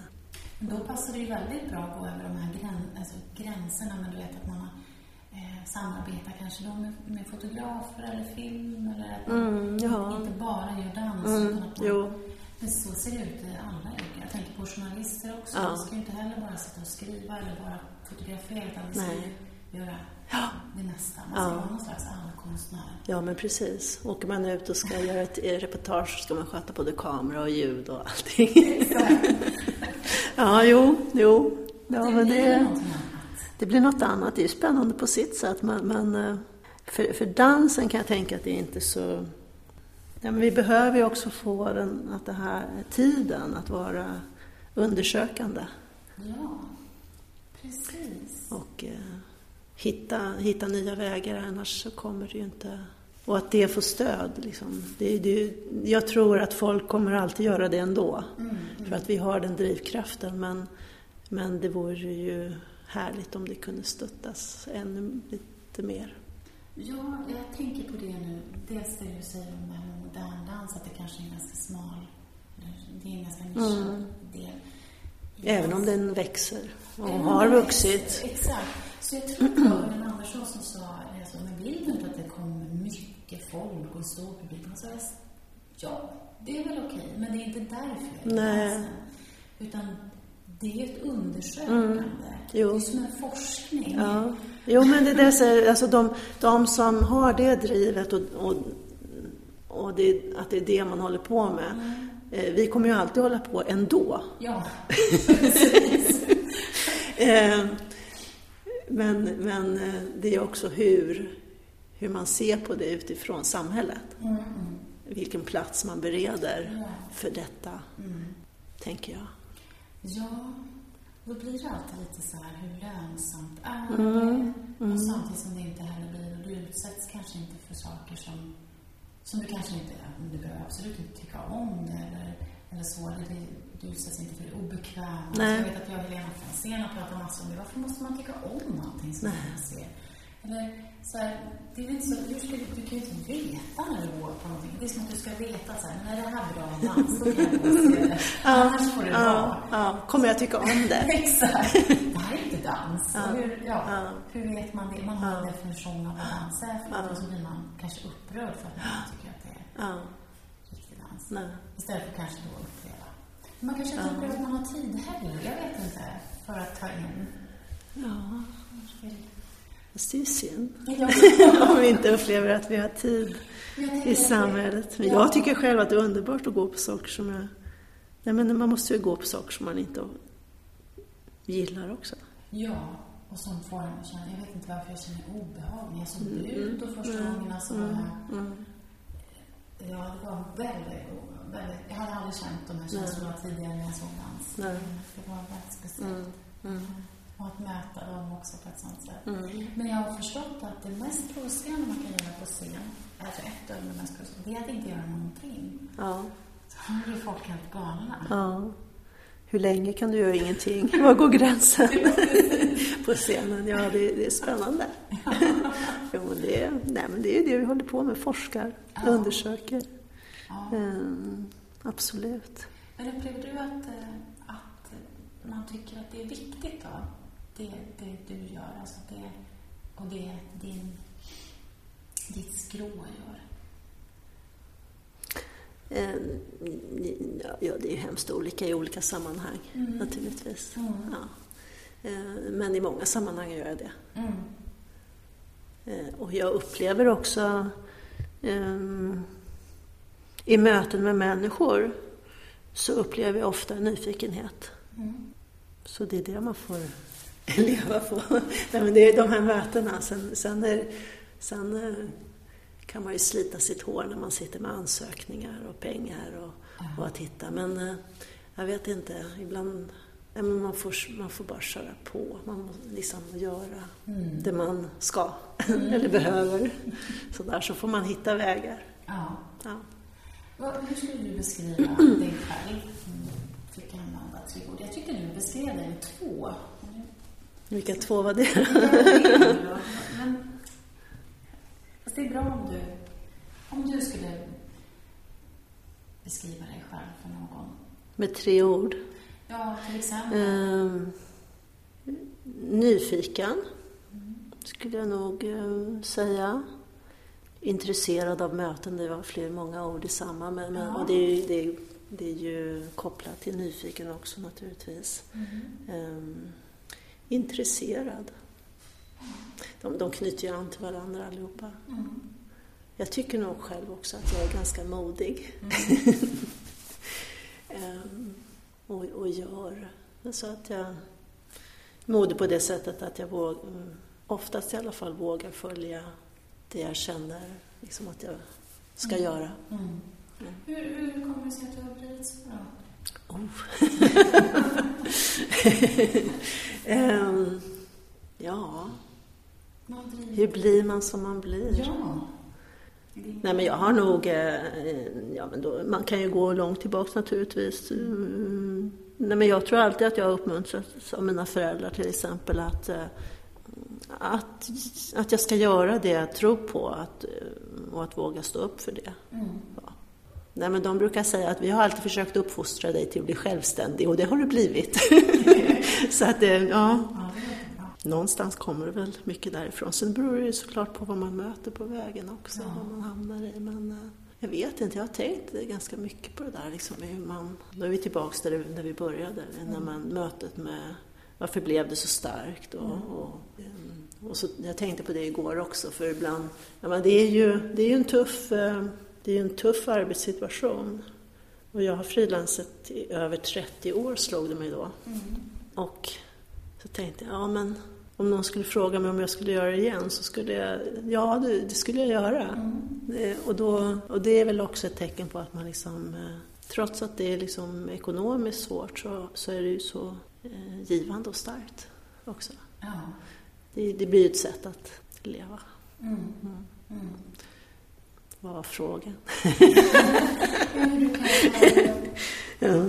Då passar det ju väldigt bra att gå över de här grän, alltså gränserna, men du vet att man eh, samarbetar kanske då med, med fotografer eller film eller att Mm, ja. inte bara gör dans Mm, utan att man, jo. Men så ser det ut i alla yrken. Jag tänker på journalister också. Ja. De ska ju inte heller bara sitta och skriva eller bara fotografera utan vi ska ju göra det mesta. Man ska Ja. vara någon slags allkonstnär. Ja, men precis. Åker man ut och ska göra ett eh, reportage så ska man sköta både kamera och ljud och allting. ja, jo, jo. Ja, det men det, annat. Det blir något annat. Det är spännande på sitt sätt, men, men eh, för, för dansen kan jag tänka att det är inte så... Ja, men vi behöver ju också få den, att det här tiden att vara undersökande Ja, precis. och eh, hitta, hitta nya vägar, annars så kommer det ju inte... Och att det får stöd. Liksom. Det, det, jag tror att folk kommer alltid göra det ändå, Mm, för att vi har den drivkraften. Men, men det vore ju härligt om det kunde stöttas ännu lite mer. Ja, jag tänker på det nu. Dels det du säger om det här med modern dans, att det kanske är en ganska smal, det är en ganska nischad Mm. del. Även om den växer och Även har vuxit. Exakt. Så jag tror att det var Ellen Andersson som sa, alltså, men vill du inte att det kommer mycket folk och en stor publik? Så sa jag, ja, det är väl okej, men det är inte därför jag gör Nej. dansen. Utan det är ett undersökande. Jo. Det är som en forskning. Ja. Jo, men det är det jag säger, alltså de, de som har det drivet och, och, och det, att det är det man håller på med. Eh, vi kommer ju alltid hålla på ändå. Ja, precis. Eh, men men eh, det är också hur, hur man ser på det utifrån samhället. Mm, mm. Vilken plats man bereder Ja. för detta, Mm. tänker jag. Ja, då blir det alltid lite så här, hur lönsamt är Mm, det? Och samtidigt som det inte heller blir, och du utsätts kanske inte för saker som, som du kanske inte, du behöver absolut inte tycka om det eller, eller så, eller det, du utsätts inte för det obekväma. Så Nej. jag vet att jag och Helena Franzén har pratat massor om det, varför måste man tycka om allting som man ser? Eller så här, det är inte så, hur ska du, du kan ju inte veta när du går på någonting. Det är som att du ska veta så här, när det här bra dans, då kan jag. Annars får det ja, vara. ja. Kommer jag tycka om det? Exakt. Det här är inte dans. Och hur, ja, Ja. hur vet man det? Man har en definition av vad dans är för något och så blir man kanske upprörd för att man tycker att det är Ja, riktig dans. nej. Istället för kanske då uppleva. Man kanske inte upplever att man har tid heller, jag vet inte, för att ta in. Ja, det är synd. Om vi inte upplever att vi har tid i samhället. Men Ja. jag tycker själv att det är underbart att gå på saker som jag... Nej, men man måste ju gå på saker som man inte gillar också. Ja, och som får en att känna, jag vet inte varför jag känner obehag. När jag såg ut och första gångerna så var jag Mm. Ja, det var väldigt, väldigt... Jag hade aldrig känt de här känslorna tidigare när jag såg dans. Det var väldigt speciellt. Mm. Och att möta dem också på ett sånt sätt. Mm. Men jag har förstått att det mest provocerande man kan göra på scen, alltså ett av de mest provocerande, det är att inte göra någonting. Ja. Så blir folk helt galna. ja. Hur länge kan du göra ingenting? Var går gränsen på scenen? Ja, det, det är spännande. jo, men det, är, nej, men det är ju det vi håller på med, forskar, undersöker. Ja. Mm, absolut. Men upplever du att, eh, att man tycker att det är viktigt då? Det, det du gör, alltså det, och det din ditt skrå gör? Eh, ja, det är ju hemskt olika i olika sammanhang mm. naturligtvis. Mm. Ja. Eh, men i många sammanhang gör jag det. Mm. Eh, och jag upplever också um, i möten med människor så upplever jag ofta nyfikenhet. Mm. Så det är det man får leva på. Nej, men det är de här mötena. Sen, sen, är, sen eh, kan man ju slita sitt hår när man sitter med ansökningar och pengar och, och att hitta. Men jag vet inte, ibland Nej, men man, får, man får bara köra på. Man måste liksom göra mm. det man ska mm. eller behöver. Så där så får man hitta vägar. Ja. ja. Hur skulle du beskriva dig själv? Fick använda tre ord. Jag tycker du beskrev dig med två. Vilka två var det? men, det är bra om du, om du skulle beskriva dig själv för någon. Med tre ord? Ja, till exempel? Eh, nyfiken, skulle jag nog eh, säga. Intresserad av möten, det var fler, många ord i samma. Men, ja. och det, är, det, är, det är ju kopplat till nyfiken också naturligtvis. Mm. Eh, intresserad. De, de knyter ju an till varandra allihopa. Mm. Jag tycker nog själv också att jag är ganska modig. Mm. um, och, och gör. Så att jag modig på det sättet att jag våg, oftast i alla fall vågar följa det jag känner liksom att jag ska mm. göra. Mm. Mm. Hur, hur kommer det sig att du har blivit så bra? Oh. um, ja, hur blir man som man blir? Ja. Nej, men jag har nog... Eh, ja, men då, man kan ju gå långt tillbaks naturligtvis. Mm. Nej, men jag tror alltid att jag har uppmuntrats av mina föräldrar till exempel att, eh, att, att jag ska göra det jag tror på att, och att våga stå upp för det. Mm. Ja. Nej, men de brukar säga att vi har alltid försökt uppfostra dig till att bli självständig och det har du blivit. Så att, ja någonstans kommer det väl mycket därifrån. Sen beror det ju såklart på vad man möter på vägen också, ja. vad man hamnar i. Men äh, jag vet inte, jag har tänkt ganska mycket på det där. Liksom, hur man, då är vi tillbaka där, där vi började, mm. när man, mötet med varför blev det så starkt? Och, mm. och, och, så, jag tänkte på det igår också, för ibland, ja, men det, är ju, det är ju en tuff, eh, det är en tuff arbetssituation. Och jag har frilansat i över 30 år, slog det mig då. Mm. Och så tänkte jag, ja men om någon skulle fråga mig om jag skulle göra det igen så skulle jag, ja det, skulle jag göra. Mm. och, då, och det är väl också ett tecken på att man liksom, eh, trots att det är liksom ekonomiskt svårt så, så är det ju så eh, givande och starkt också. Ja. Det, det blir ett sätt att leva. Mm. Vad var frågan? ja.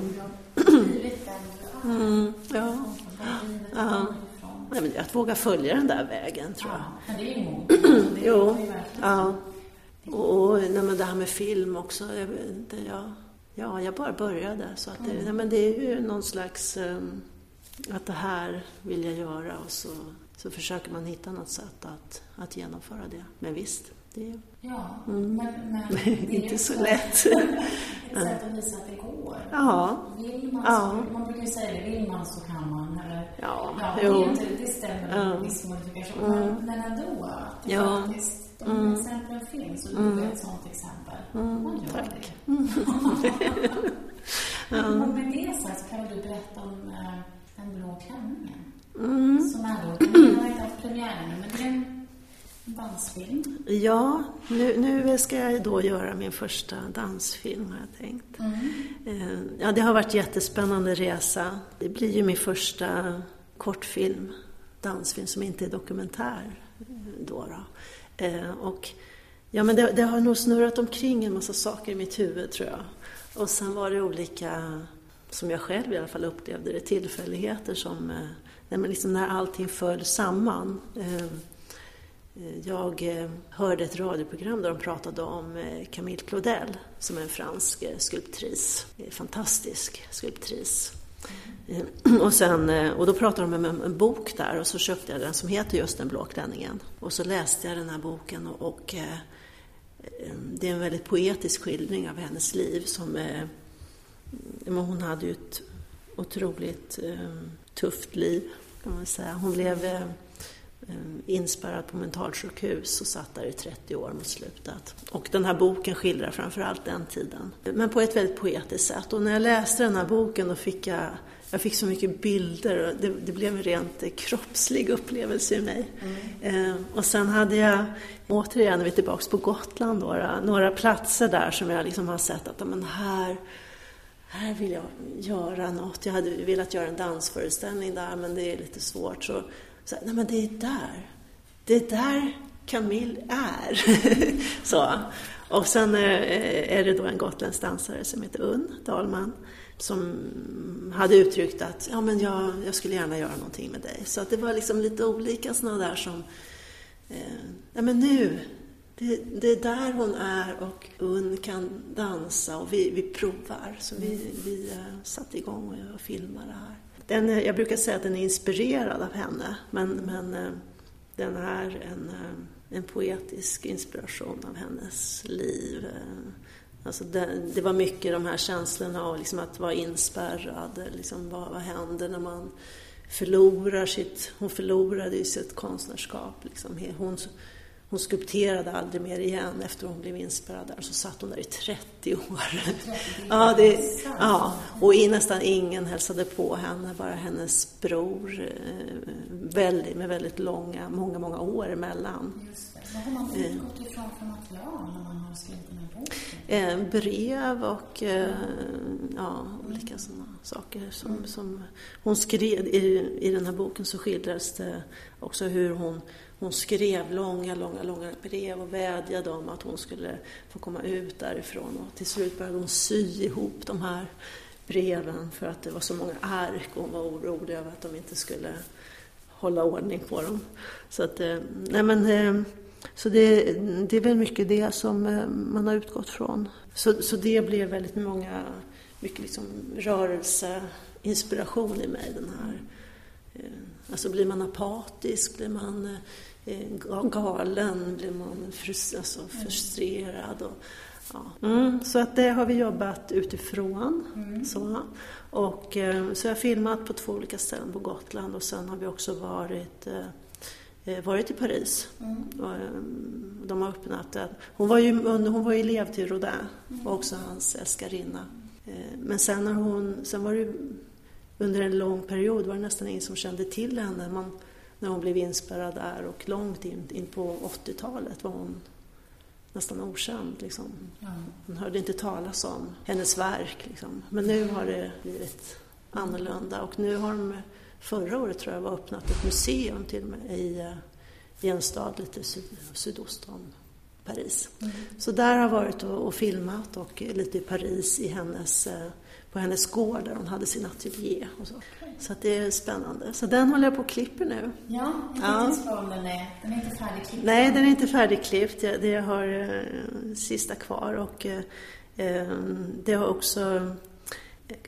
Mm, ja. ja. Nej, men att våga följa den där vägen, tror jag. Ja, det är ju mod. jo, ja. Och, och nej, men det här med film också. Jag, det, ja, ja, jag bara började. Så att det, mm. nej, men det är ju någon slags... Um, att det här vill jag göra och så, så försöker man hitta något sätt att, att genomföra det. Men visst, det ja, mm, men, men det är inte så lätt. ett sätt att visa att det går. Ja. Vill man, ja. så, man brukar ju säga det, vill man så kan man. Eller, ja, ja jo. Det, inte, det stämmer med ja. viss modifikation. Mm. Men ändå, att det ja. faktiskt, de mm. exemplen finns och du mm. är ett sådant exempel. Mm. Man gör Tack. det. ja. Och med det sagt så kan du berätta om äh, Den blå klänningen. Mm. Som är då, den har inte haft premiär men det är en Dansfilm? Ja, nu, nu ska jag då göra min första dansfilm har jag tänkt. Mm. Eh, ja, det har varit en jättespännande resa. Det blir ju min första kortfilm, dansfilm som inte är dokumentär. Eh, då, då. Eh, och ja, men det, det, har nog snurrat omkring en massa saker i mitt huvud tror jag. Och sen var det olika, som jag själv i alla fall upplevde det, tillfälligheter som, när, liksom när allting föll samman. Jag eh, hörde ett radioprogram där de pratade om eh, Camille Claudel som är en fransk eh, skulptris. Fantastisk skulptris. Och, sen, och då pratade de om en, bok där och så köpte jag den som heter just Den blå klänningen. Och så läste jag den här boken och, och det är en väldigt poetisk skildring av hennes liv som mm, hon hade ju ett otroligt tufft liv kan man säga. Hon blev inspärrad på mentalsjukhus och satt där i 30 år mot slutet. Och den här boken skildrar framförallt den tiden. Men på ett väldigt poetiskt sätt. Och när jag läste den här boken då fick jag jag fick så mycket bilder och det, det blev en rent kroppslig upplevelse i mig. Mm. Eh, och sen hade jag, återigen, när vi är tillbaka på Gotland, några, några platser där som jag liksom har sett att men här, här vill jag göra något. Jag hade velat göra en dansföreställning där men det är lite svårt. Så, så nej men det är där. Det är där Camille är. så. Och sen eh, är det då en gotländsk dansare som heter Unn Dahlman som hade uttryckt att ja, men jag, jag skulle gärna göra någonting med dig. Så att det var liksom lite olika sådana där som, eh, ja men nu, det, det, är där hon är och Unn kan dansa och vi, vi provar. Så vi, vi eh, satte igång och, och filmade det här. Den, jag brukar säga att den är inspirerad av henne, men, men eh, den är en, eh, en poetisk inspiration av hennes liv. Eh, alltså det, det, var mycket de här känslorna av liksom att vara inspärrad. Liksom vad, vad händer när man förlorar sitt... Hon förlorade ju sitt konstnärskap. Liksom. Hon, hon skulpterade aldrig mer igen efter hon blev inspärrad där. Så satt hon där i 30 år. ja, det, ja, och nästan ingen hälsade på henne, bara hennes bror. Eh, väldigt, med väldigt långa, många, många år emellan. Just det. Vad har man utgått ifrån för material när man har skrivit den här boken? Eh, brev och eh, ja, olika sådana saker som, som hon skrev. I, I den här boken så skildras det också hur hon, hon skrev långa, långa, långa brev och vädjade om att hon skulle få komma ut därifrån. Och till slut började hon sy ihop de här breven för att det var så många ark och hon var orolig över att de inte skulle hålla ordning på dem. Så att, eh, nej men eh, så det, det, är väl mycket det som eh, man har utgått från. Så, så det blev väldigt många, mycket liksom rörelseinspiration i mig. Den här. Alltså blir man apatisk, blir man galen, blir man alltså frustrerad. Och, ja. Mm, så att det har vi jobbat utifrån. Mm. Så. Och, så jag har filmat på två olika ställen på Gotland och sen har vi också varit Eh, varit i Paris. Mm. Eh, de har öppnat den. Hon var ju, hon var ju elev till Rodin mm. och också hans älskarinna. Eh, men sen, när hon, sen var det under en lång period var det nästan ingen som kände till henne. Man, när hon blev inspärrad där och långt in, in på 80-talet var hon nästan okänd. Liksom. Man hörde inte talas om hennes verk. Liksom. Men nu har det blivit annorlunda och nu har de förra året tror jag var öppnat ett museum till och med i, eh, i en stad lite syd, sydost om Paris. Mm. Så där har jag varit och, och, filmat och lite i Paris i hennes, eh, på hennes gård där hon hade sin ateljé. Och så så det är spännande. Så den håller jag på och klipper nu. Ja, jag tänkte ja. den är, den är inte färdigklippt. Nej, den är inte färdigklippt. Jag, det har eh, sista kvar och eh, eh det har också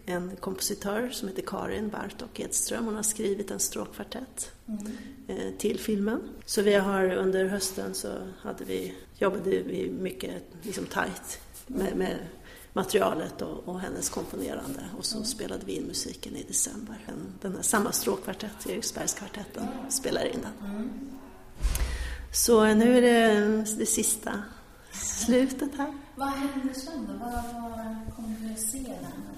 en kompositör som heter Karin Bartok Edström. Hon har skrivit en stråkkvartett mm. Eh, till filmen. Så vi har under hösten så hade vi, jobbade vi mycket liksom tajt med, med materialet och, och, hennes komponerande och så mm. spelade vi in musiken i december. Den, den här, samma stråkkvartett, Eriksbergskvartetten, mm. spelar in den. Mm. Så nu är det det sista slutet här. Vad händer sen då? Vad, vad kommer du att se den?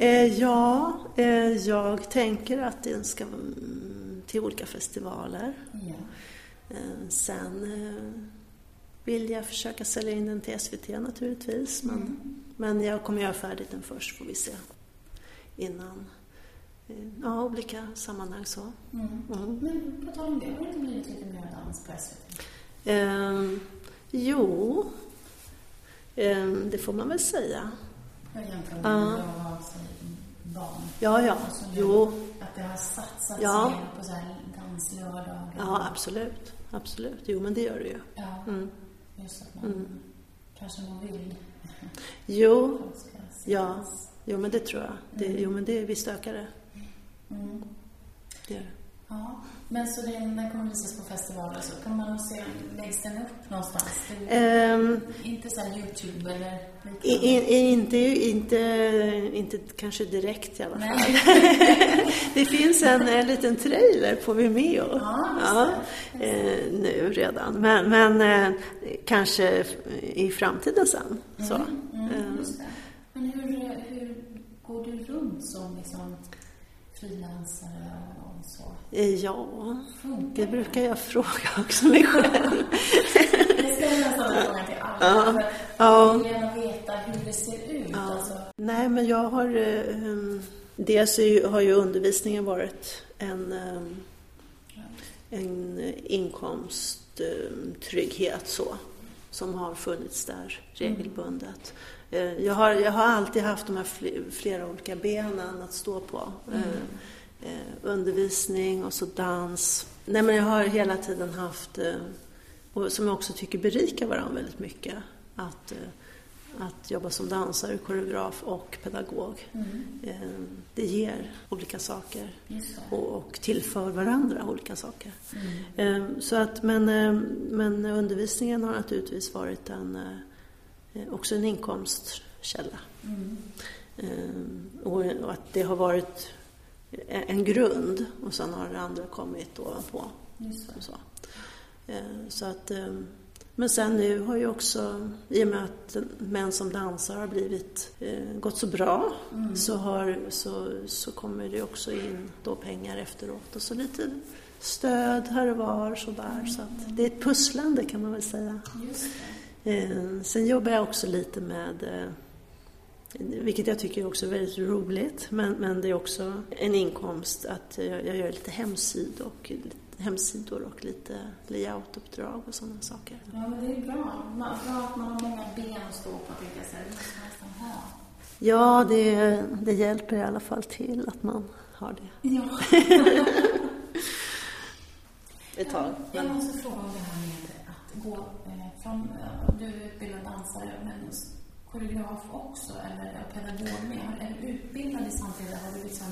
Eh, ja, eh, jag tänker att den ska till olika festivaler. Ja. Eh, sen eh, vill jag försöka sälja in den till SVT naturligtvis. Men, mm. men jag kommer göra färdigt den först får vi se. Innan. Eh, ja, olika sammanhang så. Mm. Mm. Men på tal om det, har det inte blivit lite mer dans på SVT? Eh, jo, det får man väl säga. Jag jämför med ja. jag barn. Ja, ja. Jo. Att det har satsats ja. mer på så här danslördagar. Ja, absolut. Absolut. Jo, men det gör det ju. Ja. Mm. Just att man mm. kanske man vill. Jo. Ja. jo men det tror jag. Det, Mm. Jo men det, visst ökar det. Mm. det, gör det. Ja, men så den, den kommer visas på festivaler så kan man se, läggs den upp någonstans? Ehm, Inte så Youtube eller liknande? i, i, inte, inte, inte kanske direkt i alla fall. Det finns en, en liten trailer på Vimeo Ja, just eh, nu redan. Men, men eh, kanske i framtiden sen. Så. Mm, mm, Eh, just det. Men hur, hur går du runt som liksom frilansare så? ja, det brukar jag fråga också mig själv. Jag ställer till alla. för Ja. Vill gärna veta hur det ser ut. Alltså. Nej, men jag har... eh, um, dels har ju undervisningen varit en, um, en inkomsttrygghet så, som har funnits där regelbundet. Eh, Jag har, jag har alltid haft de här fl- flera olika benen att stå på. Eh, eh, undervisning och så dans. Nej, men jag har hela tiden haft, eh, och som jag också tycker berikar varandra väldigt mycket, att, eh, att jobba som dansare, koreograf och pedagog. Mm. Eh, Det ger olika saker och, och tillför varandra olika saker. Mm. Eh, Så att, men, eh, men undervisningen har naturligtvis varit en, eh, också en inkomstkälla. Mm. Eh, och att det har varit en grund och sen har det andra kommit ovanpå. Just så. Eh, så att, eh, men sen nu har ju också, i och med att män som dansar har blivit, eh, gått så bra, Mm. så, har, så, så kommer det också in då pengar efteråt och så lite stöd här och var sådär. Så att det är ett pusslande kan man väl säga. Sen jobbar jag också lite med vilket jag tycker också är väldigt roligt, men, men det är också en inkomst att jag, jag gör lite hemsidor och, hemsidor och lite layoutuppdrag och sådana saker. Ja, men det är bra. Man, bra att man har många ben att stå på, tänkte jag. Det måste man nästan ha. Ja, det, det hjälper i alla fall till att man har det Ja. ett tag. Jag måste fråga om det här med att gå eh, från, eh, du är utbildad dansare, men koreograf också, eller pedagog med. Är du utbildad i samtidigt? Har du liksom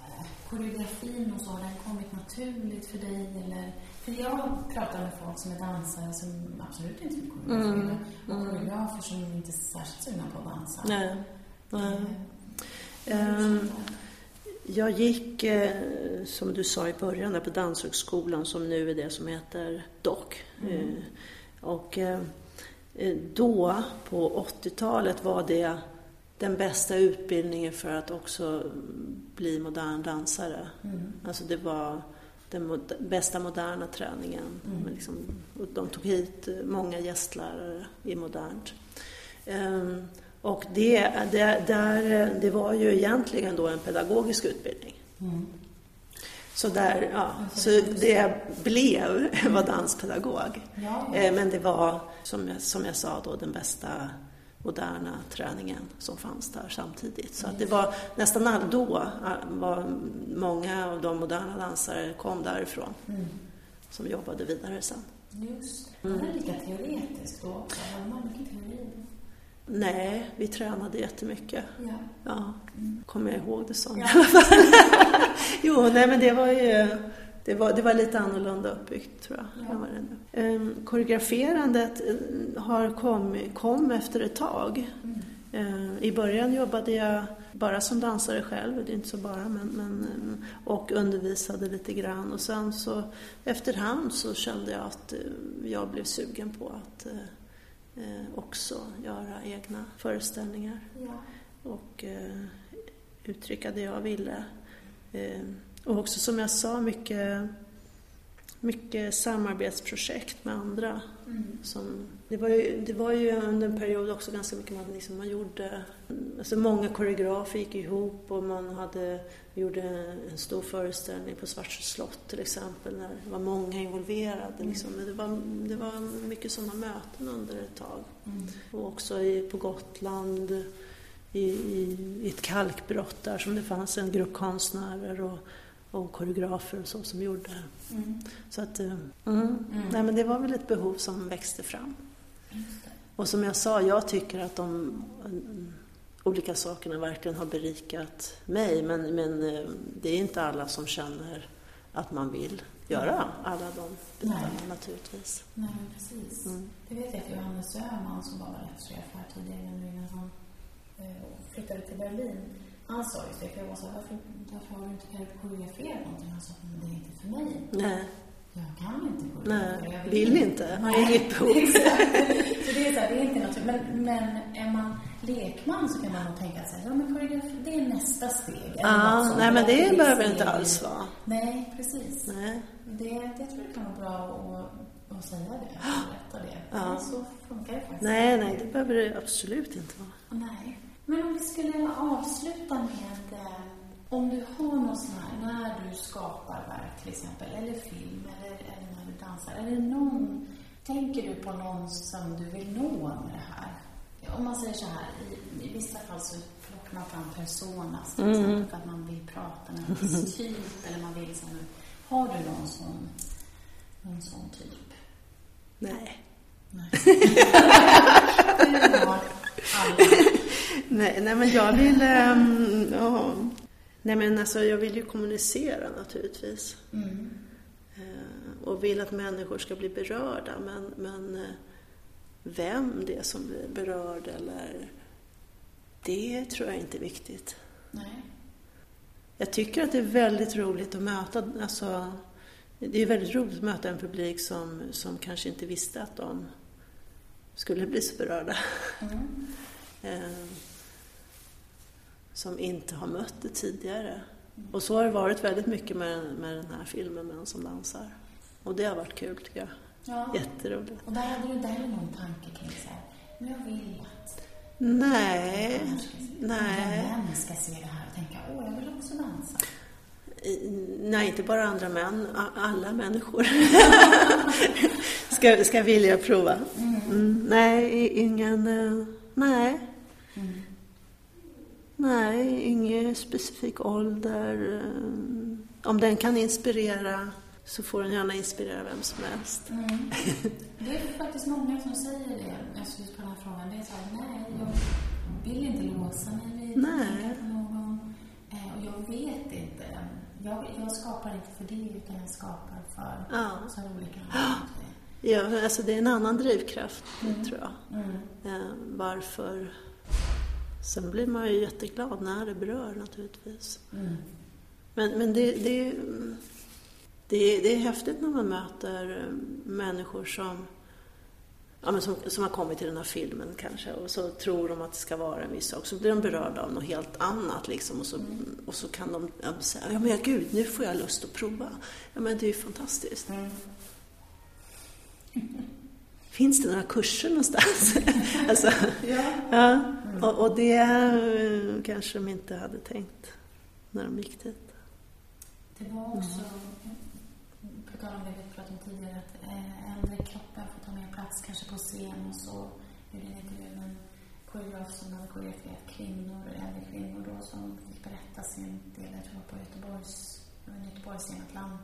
eh, koreografin och så, har den kommit naturligt för dig? Eller? För jag pratar med folk som är dansare som absolut inte vill koreografera och koreografer som inte är särskilt sugna på att dansa. Nej. Nej. Eh, Ehm, Jag gick, eh, som du sa i början, där på Danshögskolan som nu är det som heter DOC. Eh, Och då, på 80-talet, var det den bästa utbildningen för att också bli modern dansare. Mm. Alltså det var den mod- bästa moderna träningen. Men Liksom, de tog hit eh, många gästlärare i modernt. Ehm, och det, det, där, eh, det var ju egentligen då en pedagogisk utbildning. Mm. Så, där, ja, så det blev var danspedagog. Eh, Men det var, som jag, som jag sa då, den bästa moderna träningen som fanns där samtidigt. Så att det var nästan all, då var många av de moderna dansare kom därifrån Mm. som jobbade vidare sen. Just det. Var det lika teoretiskt då också? Man mycket teori? Nej, vi tränade jättemycket. Ja. Ja, kommer jag ihåg det som. Ja. Jo, nej men det var ju det var, det var lite annorlunda uppbyggt tror jag. Ja. vad det nu. Ehm, koreograferandet eh, har kom, kom efter ett tag. Mm. Ehm, I början jobbade jag bara som dansare själv, det är inte så bara, men, men, eh, och undervisade lite grann. Och sen så efterhand så kände jag att eh, jag blev sugen på att eh, också göra egna föreställningar Ja. och eh, uttrycka det jag ville. Eh, och också som jag sa, mycket, mycket samarbetsprojekt med andra. Mm. Som, det, var ju, det var ju under en period också ganska mycket man, liksom, man gjorde, alltså många koreografer gick ihop och man hade, gjorde en stor föreställning på Svartsjö slott till exempel när det var många involverade. Liksom. Men Det, var, det var mycket sådana möten under ett tag. Mm. Och också i, på Gotland i, i, i ett kalkbrott där som det fanns en grupp konstnärer och, och koreografer och så som gjorde. Mm. Så att, eh, mm. Nej, men det var väl ett behov som växte fram. Och som jag sa, jag tycker att de, olika sakerna verkligen har berikat mig. Men, men eh, det är inte alla som känner att man vill göra alla de bitarna naturligtvis. Nej, precis. Mm. Det vet jag att Johannes Öhman som var rättschef här tidigare nu innan han eh, flyttade till Berlin. Han sa just det, för jag var så här, varför, varför har du inte koreograferat någonting? Han sa, men det är inte för mig. Nej, Jag kan inte koreografera. nej, jag vill inte. Har Nej, inget behov. exakt. Så det är så här, det är inte något, men, men är man lekman så kan man nog tänka sig, ja men koreografi, det är nästa steg. Ja, nej men det ett behöver steg inte alls vara. Nej, precis. Nej. Det, det tror jag kan vara bra att, att säga det, att berätta det. Ja. Men Så funkar det faktiskt. nej, nej, det behöver det absolut inte vara. Nej. Men om vi skulle avsluta med, eh, om du har någon sån här, när du skapar verk till exempel, eller film, eller, eller när du dansar, är det någon, tänker du på någon som du vill nå med det här? Om man säger så här, i, i vissa fall så plockar man fram personas till exempel för att man vill prata med en viss typ, eller man vill här, har du någon sån, någon sån typ? Nej. Nej. Nej, nej men jag vill... ja. Nej men alltså jag vill ju kommunicera naturligtvis. Mm. Eh, och vill att människor ska bli berörda. Men, men eh, vem det är som blir berörd eller... Det tror jag inte är viktigt. Nej. Jag tycker att det är väldigt roligt att möta, alltså, det är väldigt roligt att möta en publik som, som kanske inte visste att de skulle bli så berörda. Mm. Eh, som inte har mött det tidigare. Och så har det varit väldigt mycket med, med den här filmen, Män som dansar. Och det har varit kul tycker jag. Ja. Jätteroligt. Och där hade du inte heller någon tanke kring så här, men jag vill att Nej, nej. andra män ska se det här och tänka, åh, jag vill också dansa. Nej, inte bara andra män, alla människor ska, ska vilja prova. Mm, nej, i- ingen... eh, Nej. Mm. Nej, ingen specifik ålder. eh, Om den kan inspirera så får den gärna inspirera vem som helst. Mm. Det är faktiskt många som säger det, alltså just på den här frågan. Det är så här, nej, jag vill inte låsa mig vid Nej. någon. Eh, och jag vet inte. Jag, jag skapar inte för det, utan jag skapar för Ja. så olika. Ja, alltså det är en annan drivkraft, tror jag. Mm. Eh, varför... Sen blir man ju jätteglad när det berör naturligtvis. Mm. Men, men det, det, det, det är häftigt när man möter eh, människor som, ja, men som, som har kommit till den här filmen kanske och så tror de att det ska vara en viss sak. Så blir de berörda av något helt annat liksom och så, och så kan de säga ja men gud, nu får jag lust att prova. Ja men det är ju fantastiskt. Mm. Finns det några kurser någonstans? alltså, Ja. ja, och, och det eh, kanske de inte hade tänkt när de gick dit. Det var också, på tal om det vi pratade om tidigare, att eh, äldre kroppar får ta mer plats kanske på scen och så. Gjorde en intervju med en koreograf som hade koreograferat kvinnor, äldre kvinnor då, som fick berätta sin del, jag tror på Göteborgs, Göteborgsscen, Atlanta.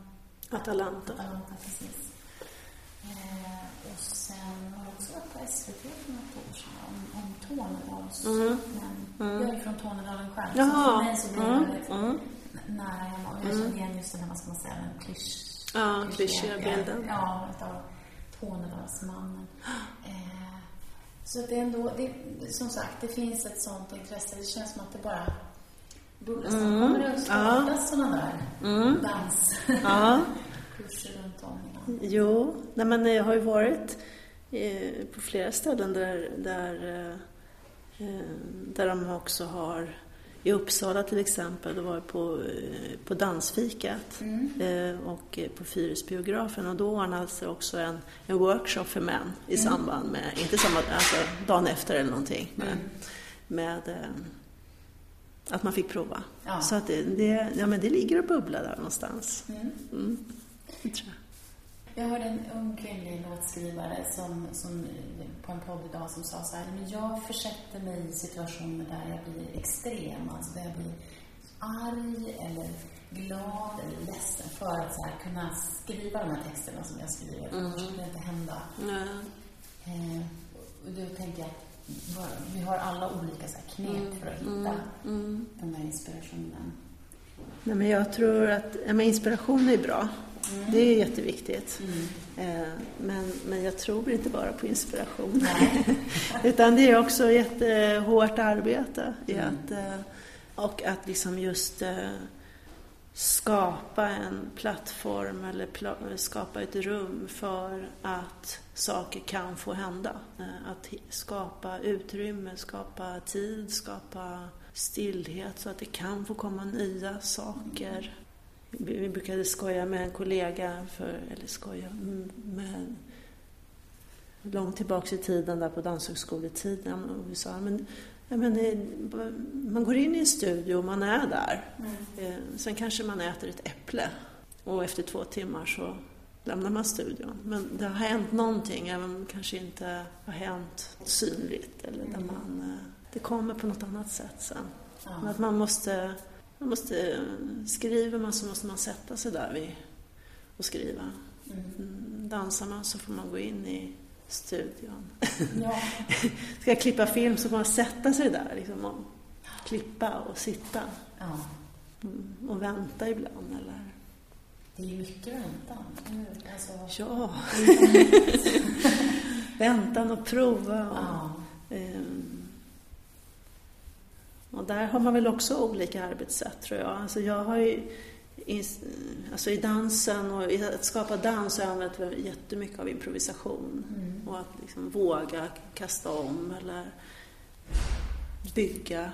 Atalanta. Atlanta, precis. Eh, och sen har jag också varit på SVT för något år sedan om, om Tornedalsmän. Jag är från Tornedalen själv, så Jaha. för mig så blir det Mm, väldigt mm. nära hemma. Och jag känner igen just den här, vad ska man säga, den klysch... Ja, klyschiga bilden. Ja, utav Tornedalsmannen. Eh, så det är ändå, det, som sagt, det finns ett sånt intresse. Det känns som att det bara bubblar. Mm. Kommer det att startas sådana där danskurser Ja. runt? Jo, nej men jag har ju varit eh, på flera ställen där, där, eh, eh, där de också har i Uppsala till exempel, då var jag på, eh, på Dansfikat eh, och eh, på Fyrisbiografen och då ordnades det också en, en workshop för män i samband med, inte samma, alltså dagen efter eller någonting, med, med eh, att man fick prova. Ja. Så att det, det, ja, men det ligger och bubblar där någonstans. Mm. Mm, det tror jag. Jag hörde en ung kvinnlig låtskrivare som, som, på en podd idag som sa så här, men jag försätter mig i situationer där jag blir extrem, alltså där jag blir arg eller glad eller ledsen för att så här, kunna skriva de här texterna som jag skriver. Annars skulle det inte hända. Eh, och då tänker jag att vi har alla olika så här, knep för att hitta den här inspirationen. Nej, men jag tror att ja, men inspiration är bra. Mm. Det är jätteviktigt. Mm. Eh, men, men jag tror inte bara på inspiration. Utan det är också jättehårt arbete. I mm. att, eh, och att liksom just eh, skapa en plattform eller skapa ett rum för att saker kan få hända. Att skapa utrymme, skapa tid, skapa stillhet så att det kan få komma nya saker. Vi brukade skoja med en kollega, för, eller skoja med långt tillbaks i tiden, där på danshögskoletiden. Och vi sa, men, men man går in i en studio och man är där. Mm. Eh, sen kanske man äter ett äpple och efter två timmar så lämnar man studion. Men det har hänt någonting, även om det kanske inte har hänt synligt. Eller där mm. man, eh, det kommer på något annat sätt sen. Ja. Att man måste man måste, skriver man så måste man sätta sig där vid och skriva. Mm. mm. Dansar man så får man gå in i studion. Ja. Ska jag klippa film så får man sätta sig där liksom, och klippa och sitta. Ja. Mm. Och vänta ibland eller... Det är ju mycket väntan. Alltså... Ja. väntan och prova. Och, ja. um, och där har man väl också olika arbetssätt tror jag. Alltså jag har ju, alltså i dansen och i att skapa dans har jag använt jättemycket av improvisation. Mm. Och att liksom våga kasta om eller bygga.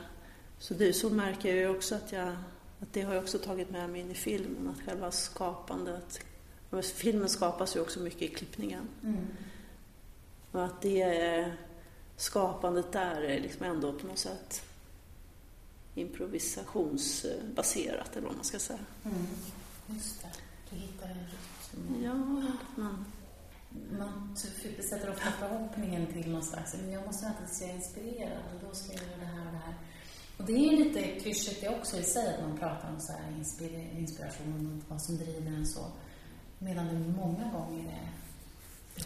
Så, det, så märker jag ju också att, jag, att det har jag också tagit med mig in i filmen, att själva skapandet Filmen skapas ju också mycket i klippningen. Mm. Och att det skapandet där är liksom ändå på något sätt improvisationsbaserat eller vad man ska säga. Mm. Just det, du hittar en rytm. Ja, man... Man sätter ofta förhoppningen till någon slags, men jag måste jag är inspirerad och då ska jag göra det här och det här. Och det är lite klyschigt det också i sig att man pratar om så här inspiration och vad som driver en så. Medan det många gånger är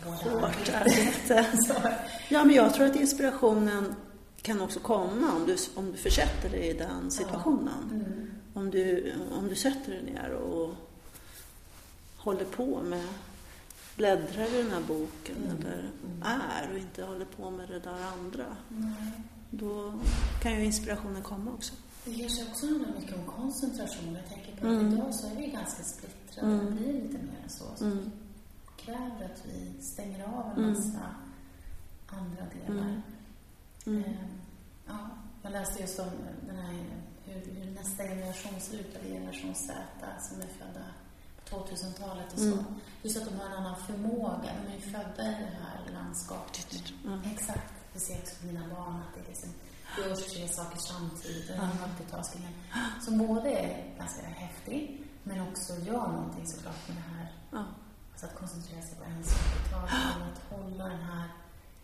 hårt arbete. ja, men jag tror att inspirationen kan också komma om du, om du försätter dig i den situationen. Ja. Mm. Om, du, om du sätter dig ner och håller på med, bläddrar i den här boken mm. eller mm. är och inte håller på med det där andra. Då kan ju inspirationen komma också. Det kanske också handlar mycket om koncentration. Jag tänker på att mm. idag så är vi ganska splittrade. Mm. Det blir lite mer så. så mm. kräver att vi stänger av en massa andra delar. Mm. Mm. Eh, ja, jag läste just om den här, hur, hur nästa generation ser ut, eller generation Z, som är födda på 2000-talet och så. Mm. Just att de har en annan förmåga. De är ju födda i det här landskapet. Mm. Exakt. Det ser också på mina barn att det, liksom, görs tre saker samtidigt. Den här multitaskingen. Som både är ganska häftig, men också gör någonting såklart med det här. Mm. Alltså att koncentrera sig på en sak i taget, att hålla den här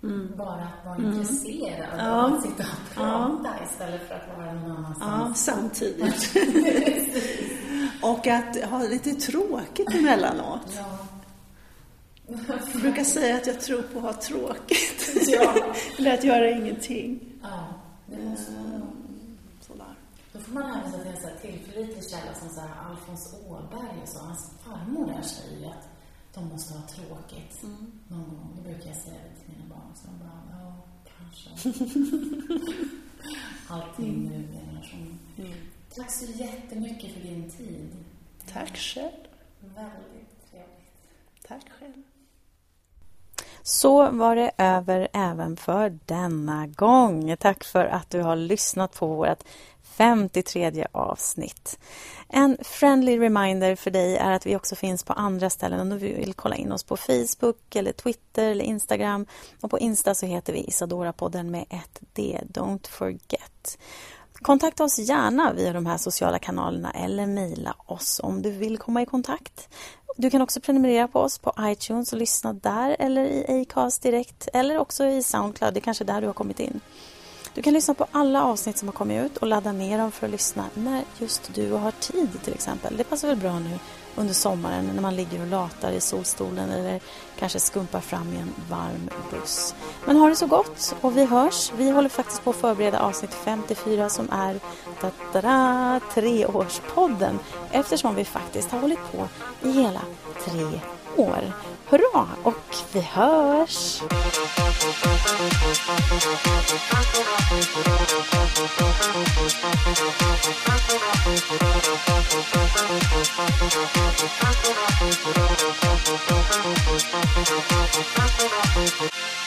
Mm. Bara att vara mm. intresserad ja. att sitta och prata ja. istället för att vara någon annanstans. Ja, samtidigt. och att ha lite tråkigt emellanåt. Ja. Jag brukar säga att jag tror på att ha tråkigt. Ja. Eller att göra ingenting. Ja, det måste man Sådär. Då får man hänvisa till en tillförlitlig källa som så här Alfons Åberg och så. Hans farmor där säger ju att de måste ha tråkigt mm. någon gång. Det brukar jag säga till mina barn. Så de bara, ja, kanske. Allting mm. nu generation. Mm. Tack så jättemycket för din tid. Tack själv. Väldigt trevligt. Tack själv. Så var det över även för denna gång. Tack för att du har lyssnat på vårt 53 avsnitt. En friendly reminder för dig är att vi också finns på andra ställen om du vill kolla in oss på Facebook, eller Twitter eller Instagram. Och På Insta så heter vi Isadora-podden med ett D. Don't forget. Kontakta oss gärna via de här sociala kanalerna eller mejla oss om du vill komma i kontakt. Du kan också prenumerera på oss på iTunes och lyssna där eller i Acast direkt eller också i Soundcloud. Det är kanske där du har kommit in. Du kan lyssna på alla avsnitt som har kommit ut och ladda ner dem för att lyssna när just du har tid till exempel. Det passar väl bra nu under sommaren när man ligger och latar i solstolen eller kanske skumpar fram i en varm buss. Men ha det så gott och vi hörs. Vi håller faktiskt på att förbereda avsnitt 54 som är treårspodden eftersom vi faktiskt har hållit på i hela tre år. Hurra! Och vi hörs! Thank you.